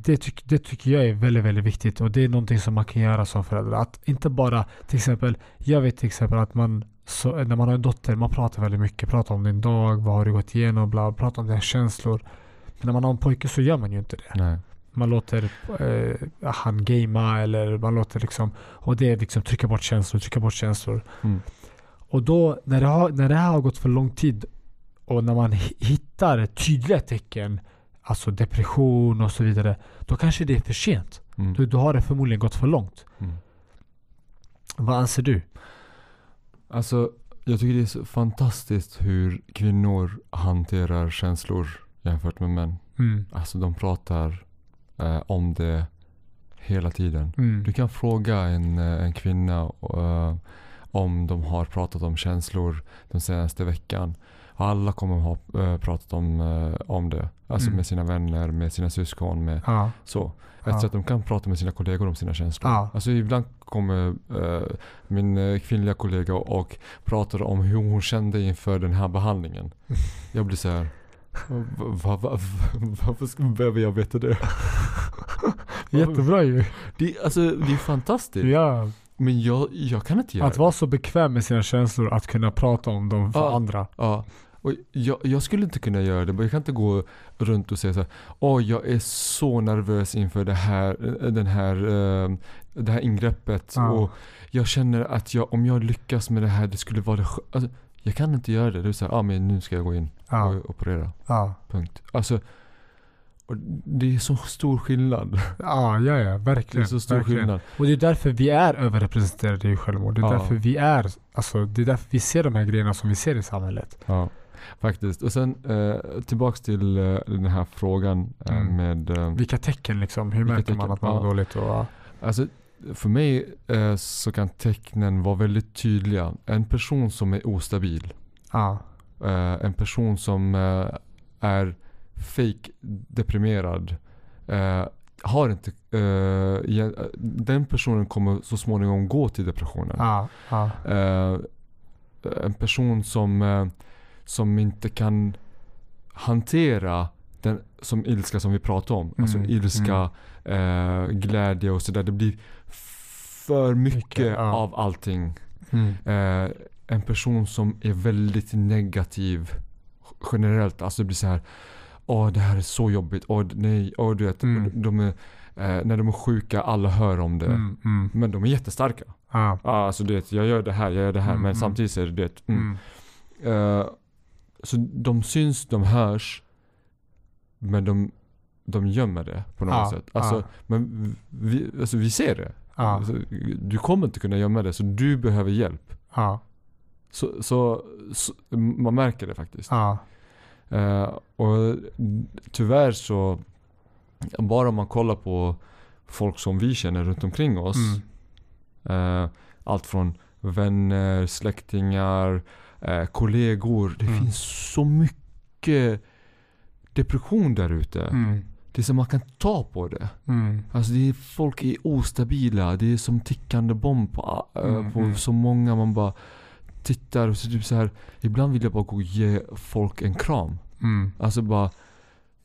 Det, tyck, det tycker jag är väldigt, väldigt viktigt och det är någonting som man kan göra som förälder. Att inte bara, till exempel, jag vet till exempel att man, så, när man har en dotter, man pratar väldigt mycket. Pratar om din dag, vad har du gått igenom, bla, pratar om dina känslor. Men när man har en pojke så gör man ju inte det. Nej. Man låter eh, han gamea eller man låter liksom, och det är liksom trycka bort känslor, trycka bort känslor. Mm. Och då när det, har, när det här har gått för lång tid och när man hi- hittar tydliga tecken, alltså depression och så vidare, då kanske det är för sent. Mm. Då, då har det förmodligen gått för långt. Mm. Vad anser du? Alltså, jag tycker det är så fantastiskt hur kvinnor hanterar känslor jämfört med män. Mm. Alltså de pratar eh, om det hela tiden. Mm. Du kan fråga en, eh, en kvinna eh, om de har pratat om känslor den senaste veckan. Alla kommer ha eh, pratat om, eh, om det. Alltså Mm. med sina vänner, med sina syskon, med Ja. så. Ja. Efter att de kan prata med sina kollegor om sina känslor. Ja. Alltså ibland kommer eh, min kvinnliga kollega och pratar om hur hon kände inför den här behandlingen. Jag blir så här. Va, va, va, varför behöver jag veta det? Jättebra ju. Det, alltså, det är fantastiskt. Ja. Men jag, jag kan inte göra Att vara så bekväm med sina känslor, att kunna prata om dem för Ja. andra. Ja. Och jag, jag skulle inte kunna göra det. Jag kan inte gå runt och säga så här. Åh, jag är så nervös inför det här, den här, eh, det här ingreppet. Ja. Och jag känner att jag, om jag lyckas med det här, det skulle vara det alltså, Jag kan inte göra det. Det är så här, ah, men nu ska jag gå in Ja. och operera. Ja. Punkt. Alltså, det är så stor skillnad. Ja, ja, ja, Det är verkligen. så stor verkligen. skillnad. Och det är därför vi är överrepresenterade i självmord. Det är Ja. därför vi är, alltså det är därför vi ser de här grejerna som vi ser i samhället. Ja, faktiskt. Och sen eh, tillbaks till eh, den här frågan eh, Mm. med eh, Vilka tecken liksom? Hur märker man att man mår Ja. dåligt? Och, ja. Alltså, för mig eh, så kan tecknen vara väldigt tydliga. En person som är ostabil. Ja. Eh, en person som eh, är fake deprimerad. Har inte, eh, den personen kommer så småningom gå till depressionen. Ja. Ja. Eh, en person som, eh, som inte kan hantera den som ilska som vi pratar om. Alltså Mm, ilska, eh, glädje och sådär. Det blir för mycket, Mycket, ja. av allting. Mm. Eh, en person som är väldigt negativ generellt. Alltså det blir så här. Åh det här är så jobbigt. Åh nej. Åh du vet. Mm. De är, eh, när de är sjuka, alla hör om det. Mm. Mm. Men de är jättestarka. Ja, alltså du vet, jag gör det här, jag gör det här. Mm, men mm. samtidigt så är det det. Mm. Så de syns, de hörs. Men de, de gömmer det på något Ja, sätt. Alltså, ja. Men vi, alltså, vi ser det. Ja. Alltså, du kommer inte kunna gömma det, så du behöver hjälp. Ja. Så, så, så man märker det faktiskt. Eh, och tyvärr så, bara om man kollar på folk som vi känner runt omkring oss. Mm. Eh, allt från vänner, släktingar, eh, kollegor. Det Mm. finns så mycket depression där ute. Mm. Det är som man kan ta på det. Mm. Alltså det är, folk är ostabila, det är som tickande bomb på, äh, på mm. så många. Man bara tittar och så typ så här. Ibland vill jag bara gå och ge folk en kram. Mm. Alltså bara,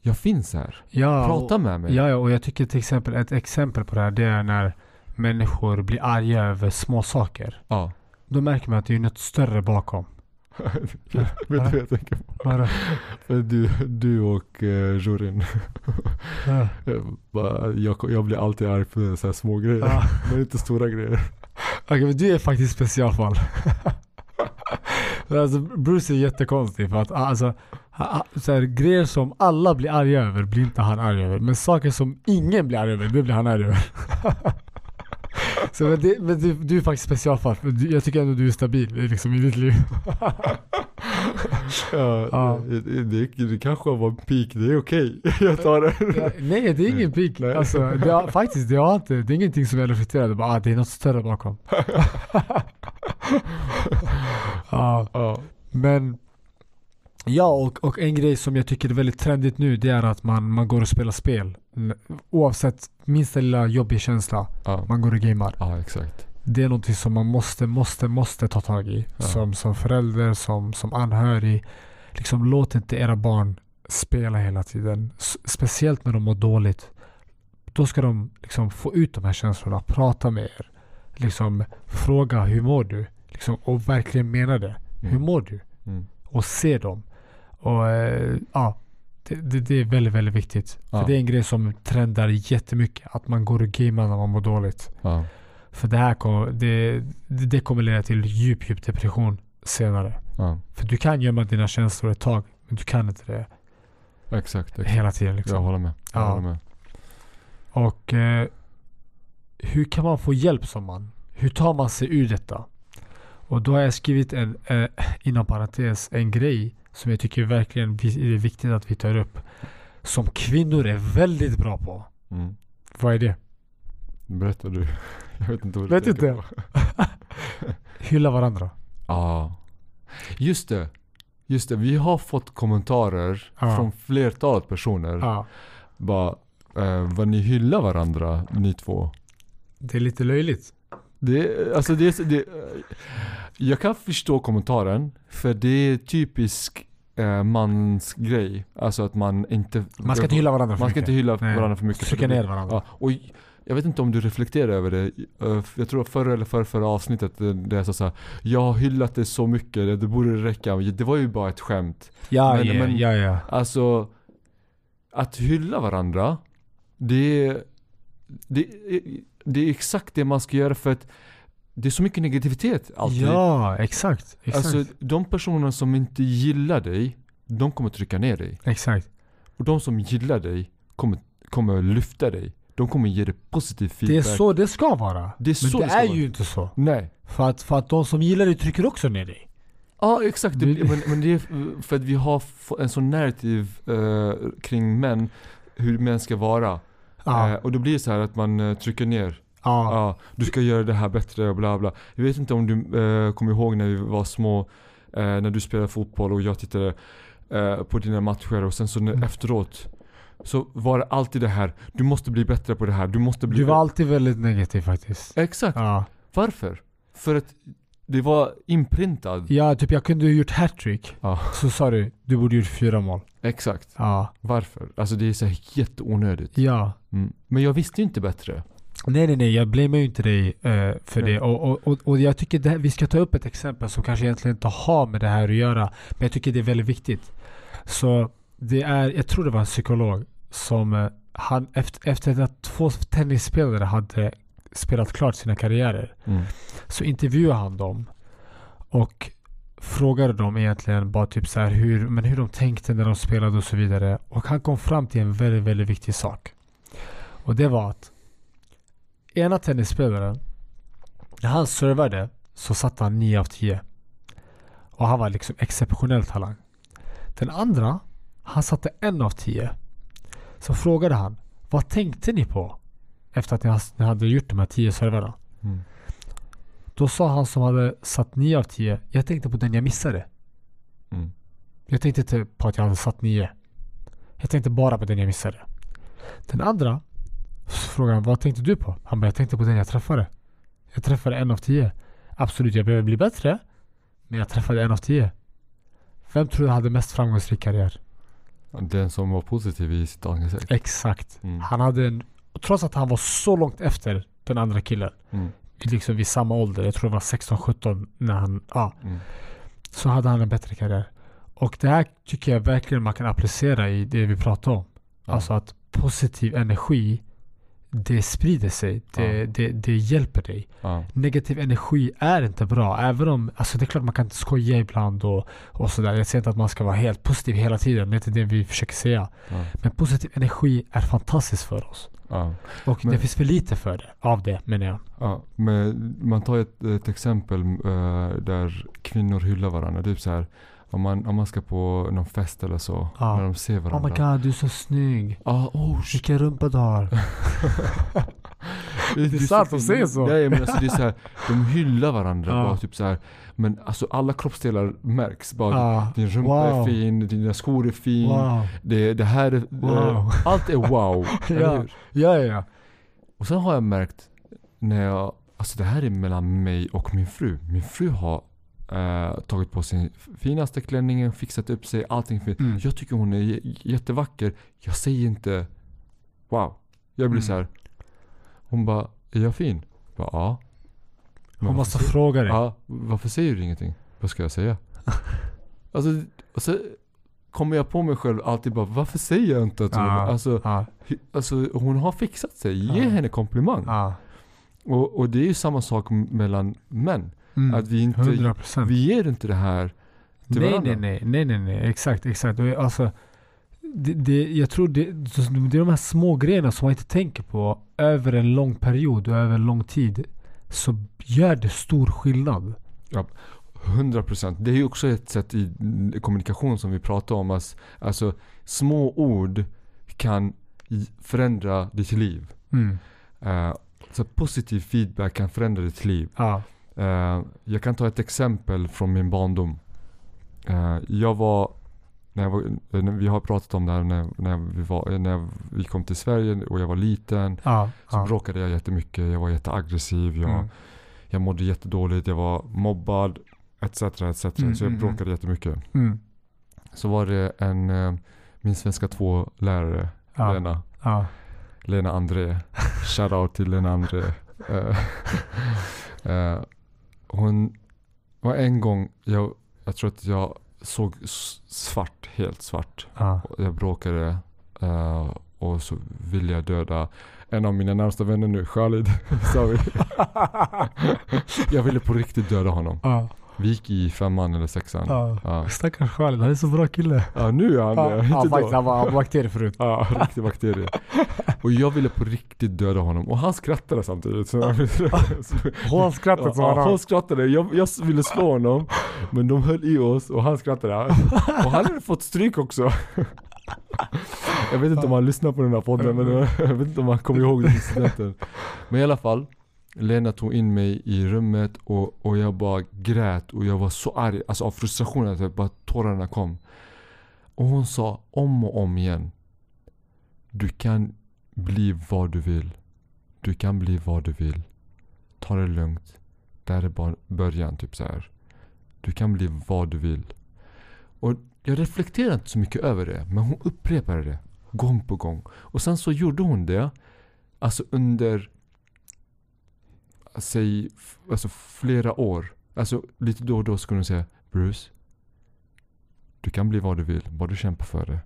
jag finns här. Ja, Prata med mig. ja, och jag tycker till exempel ett exempel på det här det är när människor blir arga över små saker. Ja. Då märker man att det är något större bakom. Vet du vad jag tänker på? Vadå? Du, du och uh, juryn. Ja. Jag, jag, blir alltid arg på så här små grejer. Ja. Men inte stora grejer. Okej men du är faktiskt specialfall. Alltså, Bruce är jättekonstig för att alltså, ha- ha- så här, grejer som alla blir arga över blir inte han arg över. Men saker som ingen blir arg över, det blir han arg över. så, men det, men du, du är faktiskt specialfall. Jag tycker ändå du är stabil liksom, i ditt liv. Ja, Ja. Det, det, det kanske var en peak, det är okej. Jag tar det. Ja, nej det är ingen pik. Nej. Alltså, det har, faktiskt, det, har inte, det är ingenting som jag reflekterade bara, ah, det är något större bakom. ja. Ja. Men Ja och, och en grej som jag tycker är väldigt trendigt nu det är att man, man går och spelar spel. Oavsett minsta lilla jobbig känsla, Ja. man går och gamer. ja, exakt. Det är någonting som man måste, måste, måste ta tag i. Ja. Som, som förälder, som, som anhörig. Liksom låt inte era barn spela hela tiden. S- speciellt när de mår dåligt. Då ska de liksom få ut de här känslorna, prata med er. Liksom fråga hur mår du? Liksom, och verkligen mena det. Hur Mm. mår du? Mm. och se dem. Och eh, ja, det, det, det är väldigt, väldigt viktigt. Ja. För det är en grej som trendar jättemycket. Att man går och gamer när man mår dåligt. Ja. För det här kommer, det, det, kommer leda till djup, djup depression senare. Ja. För du kan gömma dina känslor ett tag, men du kan inte det Exakt. exakt. hela tiden. Liksom. Jag håller med. Jag Ja. håller med. Och eh, hur kan man få hjälp som man? Hur tar man sig ur detta? Och då har jag skrivit en, eh, inom parentes, en grej som jag tycker verkligen är viktigt att vi tar upp. Som kvinnor är väldigt bra på. Mm. Vad är det? Berätta du. Jag vet inte vad du Vet inte. på. Hylla varandra. Ja. Just det. Just det. Vi har fått kommentarer Ja. från flertalet personer. Ja. Bara, eh, vad ni hyllar varandra, ni två. Det är lite löjligt. Det, alltså det, är så- det, jag kan förstå kommentaren, för det är typisk eh, mans grej. Alltså att man inte... Man ska inte hylla varandra för Man ska mycket. inte hylla Nej. varandra för mycket. Trycka det ner varandra. Ja, och jag vet inte om du reflekterar över det. Eh, Jag tror förra eller förra, förra avsnittet eh, där jag sa såhär Jag har hyllat det så mycket, det det borde räcka. Det var ju bara ett skämt. Ja, Men- ja, men- ja, ja. Alltså, att hylla varandra, det är, det, är, det är exakt det man ska göra för att det är så mycket negativitet alltid. Ja, exakt. Exakt. Alltså de personerna som inte gillar dig, de kommer trycka ner dig. exakt. Och de som gillar dig kommer, kommer lyfta dig. De kommer ge dig positiv Det är feedback. så det ska vara. Det är så Men det, det ska är vara. ju inte så. Nej. För att, för att de som gillar dig trycker också ner dig. Ja exakt, det, Det- men, men det är för att vi har en sån narrativ eh, kring män, hur män ska vara. Ja. Eh, och då blir det så här att man eh, trycker ner. ja. Ja, du ska göra det här bättre och bla bla. Jag vet inte om du eh, kommer ihåg när vi var små, eh, när du spelade fotboll och jag tittade eh, på dina matcher och sen så Mm. efteråt så var det alltid det här, du måste bli bättre på det här, du måste bli Du var alltid väldigt negativ faktiskt. Exakt, Ja. varför? För att det var inprintad. ja, typ jag kunde ha gjort hattrick. Ja. Så sa du, du borde gjort fyra mål. Exakt, Ja. varför? Alltså det är så här jätteonödigt. Ja. Mm. Men jag visste ju inte bättre. Nej nej nej, jag blamear ju inte dig eh, för Nej. det. Och, och, och, och jag tycker här- vi ska ta upp ett exempel som kanske egentligen inte har med det här att göra. Men jag tycker det är väldigt viktigt. Så det är, jag tror det var en psykolog som eh, han, efter, efter att två tennisspelare hade spelat klart sina karriärer Mm. så intervjuade han dem och frågade dem egentligen bara typ så här hur, men hur de tänkte när de spelade och så vidare. Och han kom fram till en väldigt, väldigt viktig sak. Och det var att ena tennisspelaren, när han servade så satte han 9 av 10. Och han var liksom exceptionell talang. Den andra, han satte en av 10. Så frågade han, vad tänkte ni på? Efter att ni hade gjort de här 10 servarna. Mm. Då sa han som hade satt 9 av 10, jag tänkte på den jag missade. Mm. Jag tänkte inte på att jag hade satt 9. Jag tänkte bara på den jag missade. Den andra så frågar han vad tänkte du på? Han bara jag tänkte på den jag träffade. Jag träffade en av tio. Absolut, jag behöver bli bättre. Men jag träffade en av tio. Vem tror du hade mest framgångsrik karriär? Den som var positiv i sitt angreppssätt. Exakt. Mm. Han hade en... Trots att han var så långt efter den andra killen. Mm. Liksom vid samma ålder. Jag tror det var 16-17 när han... Ja. Mm. Så hade han en bättre karriär. Och det här tycker jag verkligen man kan applicera i det vi pratar om. Ja. Alltså att positiv energi det sprider sig. Det, Ja. det, det hjälper dig. Ja. Negativ energi är inte bra. Även om, alltså det är klart man kan inte skoja ibland och, och sådär. Jag säger inte att man ska vara helt positiv hela tiden. Det är inte det vi försöker säga. Men positiv energi är fantastiskt för oss. Ja. Och Men- det finns för lite för det, av det menar jag. Ja, men man tar ett, ett exempel eh, där kvinnor hyllar varandra. Typ så här, om man, om man ska på någon fest eller så, Ja. när de ser Oh varandra. my god, du är så snygg. Ah, oh. Vilken rumpa du har. Det är sant, de säger så. Nej men alltså det är så här, de hyllar varandra Ja. bara typ så här. Men alltså alla kroppsdelar märks bara. Ah, Din rumpa wow. är fin, dina skor är fin. Wow. Det, det här är, Wow. allt är wow. Ja. Ja, ja. Och sen har jag märkt när jag, alltså det här är mellan mig och min fru. Min fru har eh, tagit på sin finaste klänningen, fixat upp sig, allting fint. Mm. Jag tycker hon är jättevacker. Jag säger inte wow. Jag blir Mm. så här. Hon bara, är jag fin? Jag bara, ja. Hon varför måste säger- fråga dig. Ja, varför säger du ingenting? Vad ska jag säga? alltså, och så kommer jag på mig själv alltid bara, varför säger jag inte att hon, Ja. alltså, Ja, alltså hon har fixat sig. Ge Ja. henne komplimang. Och, och det är ju samma sak mellan män. Mm. Att vi inte, 100 procent. vi ger inte det här till Nej, varandra. nej, nej, nej, nej, nej, exakt, exakt. Och Alltså, det, det, jag tror det, det är de här små grejerna som man inte tänker på över en lång period och över en lång tid. Så gör det stor skillnad. 100%. Det är ju också ett sätt i mm, kommunikation som vi pratar om. Alltså, alltså små ord kan förändra ditt liv. Mm. Eh, så positiv feedback kan förändra ditt liv. Ja. Eh, jag kan ta ett exempel från min barndom. Eh, jag var, när jag var, när vi har pratat om det här när, när, vi var, när vi kom till Sverige och jag var liten. Ja. Så ja. bråkade jag jättemycket, jag var jätteaggressiv, jag, Mm. jag mådde jättedåligt, jag var mobbad etc. etc. Mm, så jag mm, bråkade jättemycket. Mm. Så var det en, eh, min svenska 2 lärare, Ja. Lena, Ja. Lena André. Shoutout till Lena André. Eh, eh, hon var en gång, jag, jag tror att jag såg svart, helt svart. Och Jag bråkade eh, och så ville jag döda en av mina närmsta vänner nu, Khalid. jag ville på riktigt döda honom. Ja. Vi gick i femman eller sexan. Ja. Ja, Stackars Khalid, han är så bra kille. ja nu är han det, inte ja, faktiskt, han var, bakterier förut. Ja, riktig bakterie. Och jag ville på riktigt döda honom. Och han skrattade samtidigt. Så Hånskrattet som han ja, han skrattade. Jag, jag ville slå honom. Men de höll i oss och han skrattade. Och han hade fått stryk också. Jag vet inte om han lyssnar på den här podden. Men jag vet inte om han kommer ihåg den incidenten. Men i alla fall. Lena tog in mig i rummet och, och jag bara grät och jag var så arg, alltså av frustration att bara tårarna kom. Och hon sa om och om igen. Du kan bli vad du vill. Du kan bli vad du vill. Ta det lugnt. Det här är bara början, typ så här. Du kan bli vad du vill. Och jag reflekterade inte så mycket över det, men hon upprepade det gång på gång. Och sen så gjorde hon det, alltså under, säg, f- alltså flera år. Alltså lite då och då skulle hon säga Bruce, du kan bli vad du vill, bara du kämpar för det.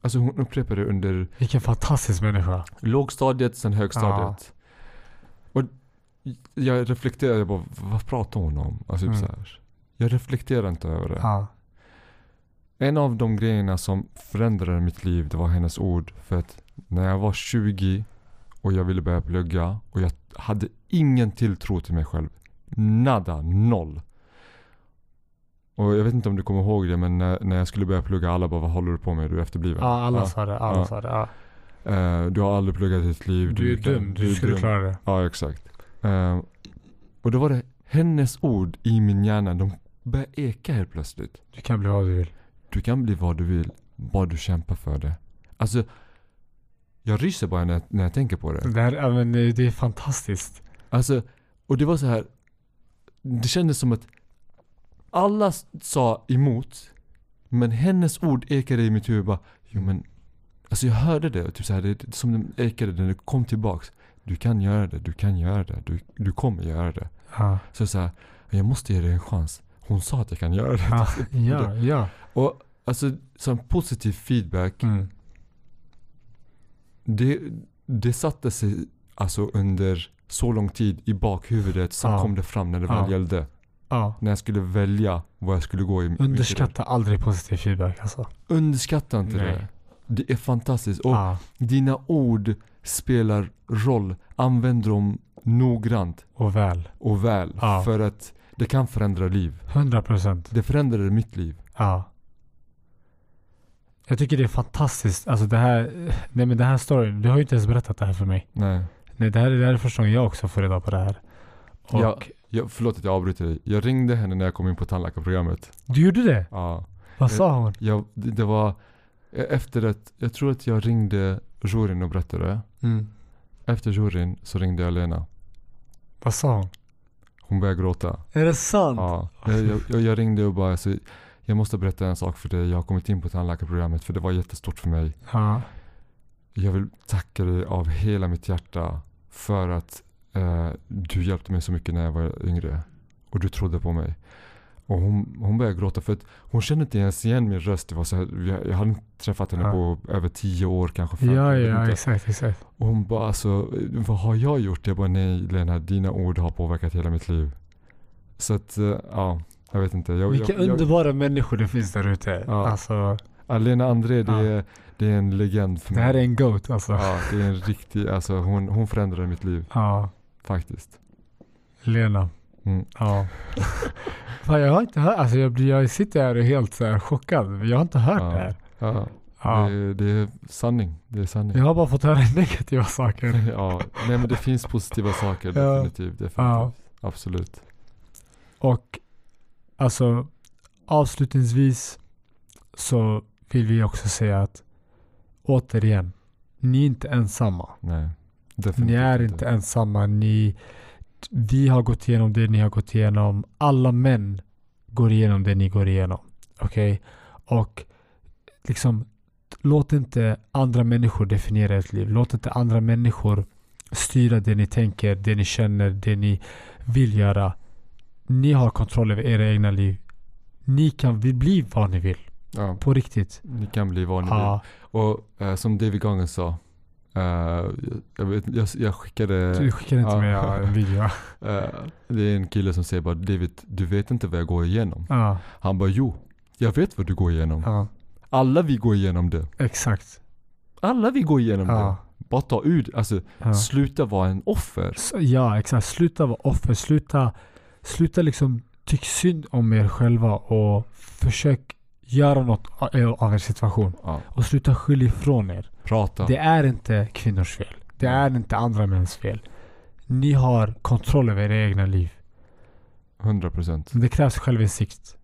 Alltså hon upprepade det under Vilken fantastisk människa. lågstadiet, sen högstadiet. Och jag reflekterade, jag bara, vad pratar hon om? Alltså typ Mm. så här. Jag reflekterar inte över det. Ja. En av de grejerna som förändrade mitt liv, det var hennes ord. För att när jag var 20 och jag ville börja plugga och jag hade ingen tilltro till mig själv. Nada, noll. Och jag vet inte om du kommer ihåg det men när, när jag skulle börja plugga alla bara vad håller du på med? Du är efterbliven. ja, alla Ja. sa det. Alla Ja. sa det. Ja. Eh, du har aldrig pluggat i ditt liv. Du är kan- dum. Du skulle dum. klara det. Ja, exakt. Eh, och då var det hennes ord i min hjärna. De började eka helt plötsligt. Du kan bli vad du vill. Du kan bli vad du vill, bara du kämpar för det. Alltså, Jag ryser bara när, när jag tänker på det. Det, här, men det det är fantastiskt. Alltså, och det var så här. Det kändes som att alla sa emot. Men hennes ord ekade i mitt huvud bara, jo men Alltså jag hörde det, typ så här, det, som det ekade när det kom tillbaks. Du kan göra det, du kan göra det, du, du kommer göra det. Ja, Så så här, jag måste ge dig en chans. Hon sa att jag kan göra det. ja, ja. ja. Och alltså, som positiv feedback, Mm. Det, det satte sig alltså under så lång tid i bakhuvudet så Ja. kom det fram när det väl Ja. gällde. ja. När jag skulle välja vad jag skulle gå i. Underskatta aldrig positiv feedback alltså. Underskatta inte Nej. det. Det är fantastiskt. Och Ja, dina ord spelar roll. Använd dem noggrant och väl. och väl. Ja. För att det kan förändra liv. 100 procent. Det förändrade mitt liv. Ja. Jag tycker det är fantastiskt. Alltså det här, nej men det här storyn, du har ju inte ens berättat det här för mig. Nej. Nej, det här, det här är första gången jag också får reda på det här. Och Ja. Jag, förlåt att jag avbryter dig. Jag ringde henne när jag kom in på tandläkarprogrammet. Du gjorde det? Ja. Vad sa hon? Jag, det, det var efter att, jag tror att jag ringde juryn och berättade. Mm. Efter juryn så ringde jag Lena. Vad sa hon? Hon började gråta. Är det sant? Ja. Jag, jag, jag, jag ringde och bara, alltså, jag måste berätta en sak för dig. Jag har kommit in på tandläkarprogrammet för det var jättestort för mig. Ja. Jag vill tacka dig av hela mitt hjärta för att eh, du hjälpte mig så mycket när jag var yngre. Och du trodde på mig. Och hon, hon började gråta för att hon kände inte ens igen min röst. Det var så här, jag, jag hade inte träffat henne Ja. på över tio år kanske. 15, Ja, ja, inte. exakt, exakt. Och hon bara alltså, vad har jag gjort? Jag bara nej Lena, dina ord har påverkat hela mitt liv. Så att, eh, ja, jag vet inte. Jag, Vilka jag, jag, underbara människor det finns där ute. Ja. Alltså, ja, Lena André, det, Ja. är, det är en legend för det mig. här är en goat alltså. Ja, det är en riktig, alltså hon, hon förändrade mitt liv Ja. faktiskt. Lena. Mm. Ja. Fan, jag har inte hört, alltså jag, blir, jag sitter här och är helt så här chockad. Jag har inte hört Ja. det här. Ja, Ja. Det, är- det är sanning. Det är sanning. Jag har bara fått höra negativa saker. ja, nej men det finns positiva saker definitivt. definitivt. Absolut. Och alltså avslutningsvis så vill vi också säga att återigen, ni är inte ensamma. Nej. Ni är inte ensamma. Ni, vi har gått igenom det ni har gått igenom. Alla män går igenom det ni går igenom. Okej? Och liksom låt inte andra människor definiera ert liv. Låt inte andra människor styra det ni tänker, det ni känner, det ni vill göra. Ni har kontroll över era egna liv. Ni kan bli vad ni vill. Ja. På riktigt. Ni kan bli vad ni vill. Ja, Och eh, som David Goggins sa. eh, jag, vet, jag, jag skickade... du skickade inte ja. ja, en video. eh, det är en kille som säger bara David, du vet inte vad jag går igenom. Ja, Han bara jo, jag vet vad du går igenom. Alla vi går igenom det. exakt. Alla vi går igenom det. Bara ta ut, alltså sluta vara en offer. Ja, exakt. Sluta vara offer. Sluta, sluta liksom tycka synd om er själva och försök göra något av er situation. Ja, Och sluta skylla ifrån er. prata. Det är inte kvinnors fel. Det är inte andra mäns fel. Ni har kontroll över era egna liv. 100%. Men det krävs självinsikt.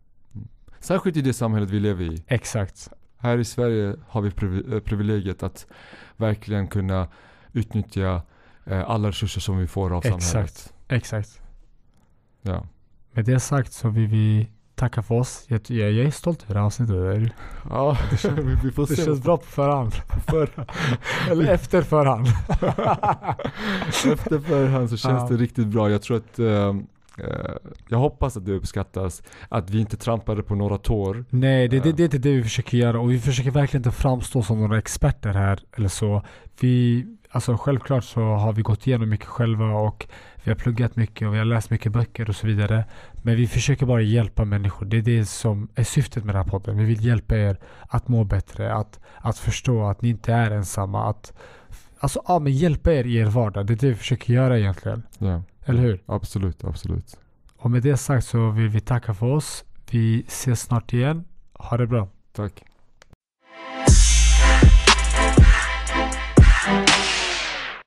Särskilt i det samhället vi lever i. Exakt. Här i Sverige har vi eh, privilegiet att verkligen kunna utnyttja eh, alla resurser som vi får av samhället. Exakt. Ja. Med det sagt så vill vi tacka för oss. Jag, jag, jag är stolt över det här avsnittet. Ja, vi- vi får Det se. känns bra på förhand. För, Eller efter förhand. efter förhand så känns Ja. det riktigt bra. Jag tror att eh, jag hoppas att det uppskattas. Att vi inte trampade på några tår. Nej, det, det, Ja. det är inte det vi försöker göra och vi försöker verkligen inte framstå som några experter här eller så. Vi, alltså självklart så har vi gått igenom mycket själva och vi har pluggat mycket och vi har läst mycket böcker och så vidare. Men vi försöker bara hjälpa människor. Det är det som är syftet med den här podden. Vi vill hjälpa er att må bättre, att, att förstå att ni inte är ensamma. Att, alltså, ja, men hjälpa er i er vardag. Det är det vi försöker göra egentligen. Ja. Eller hur? Absolut, absolut. Och med det sagt så vill vi tacka för oss. Vi ses snart igen. Ha det bra. Tack.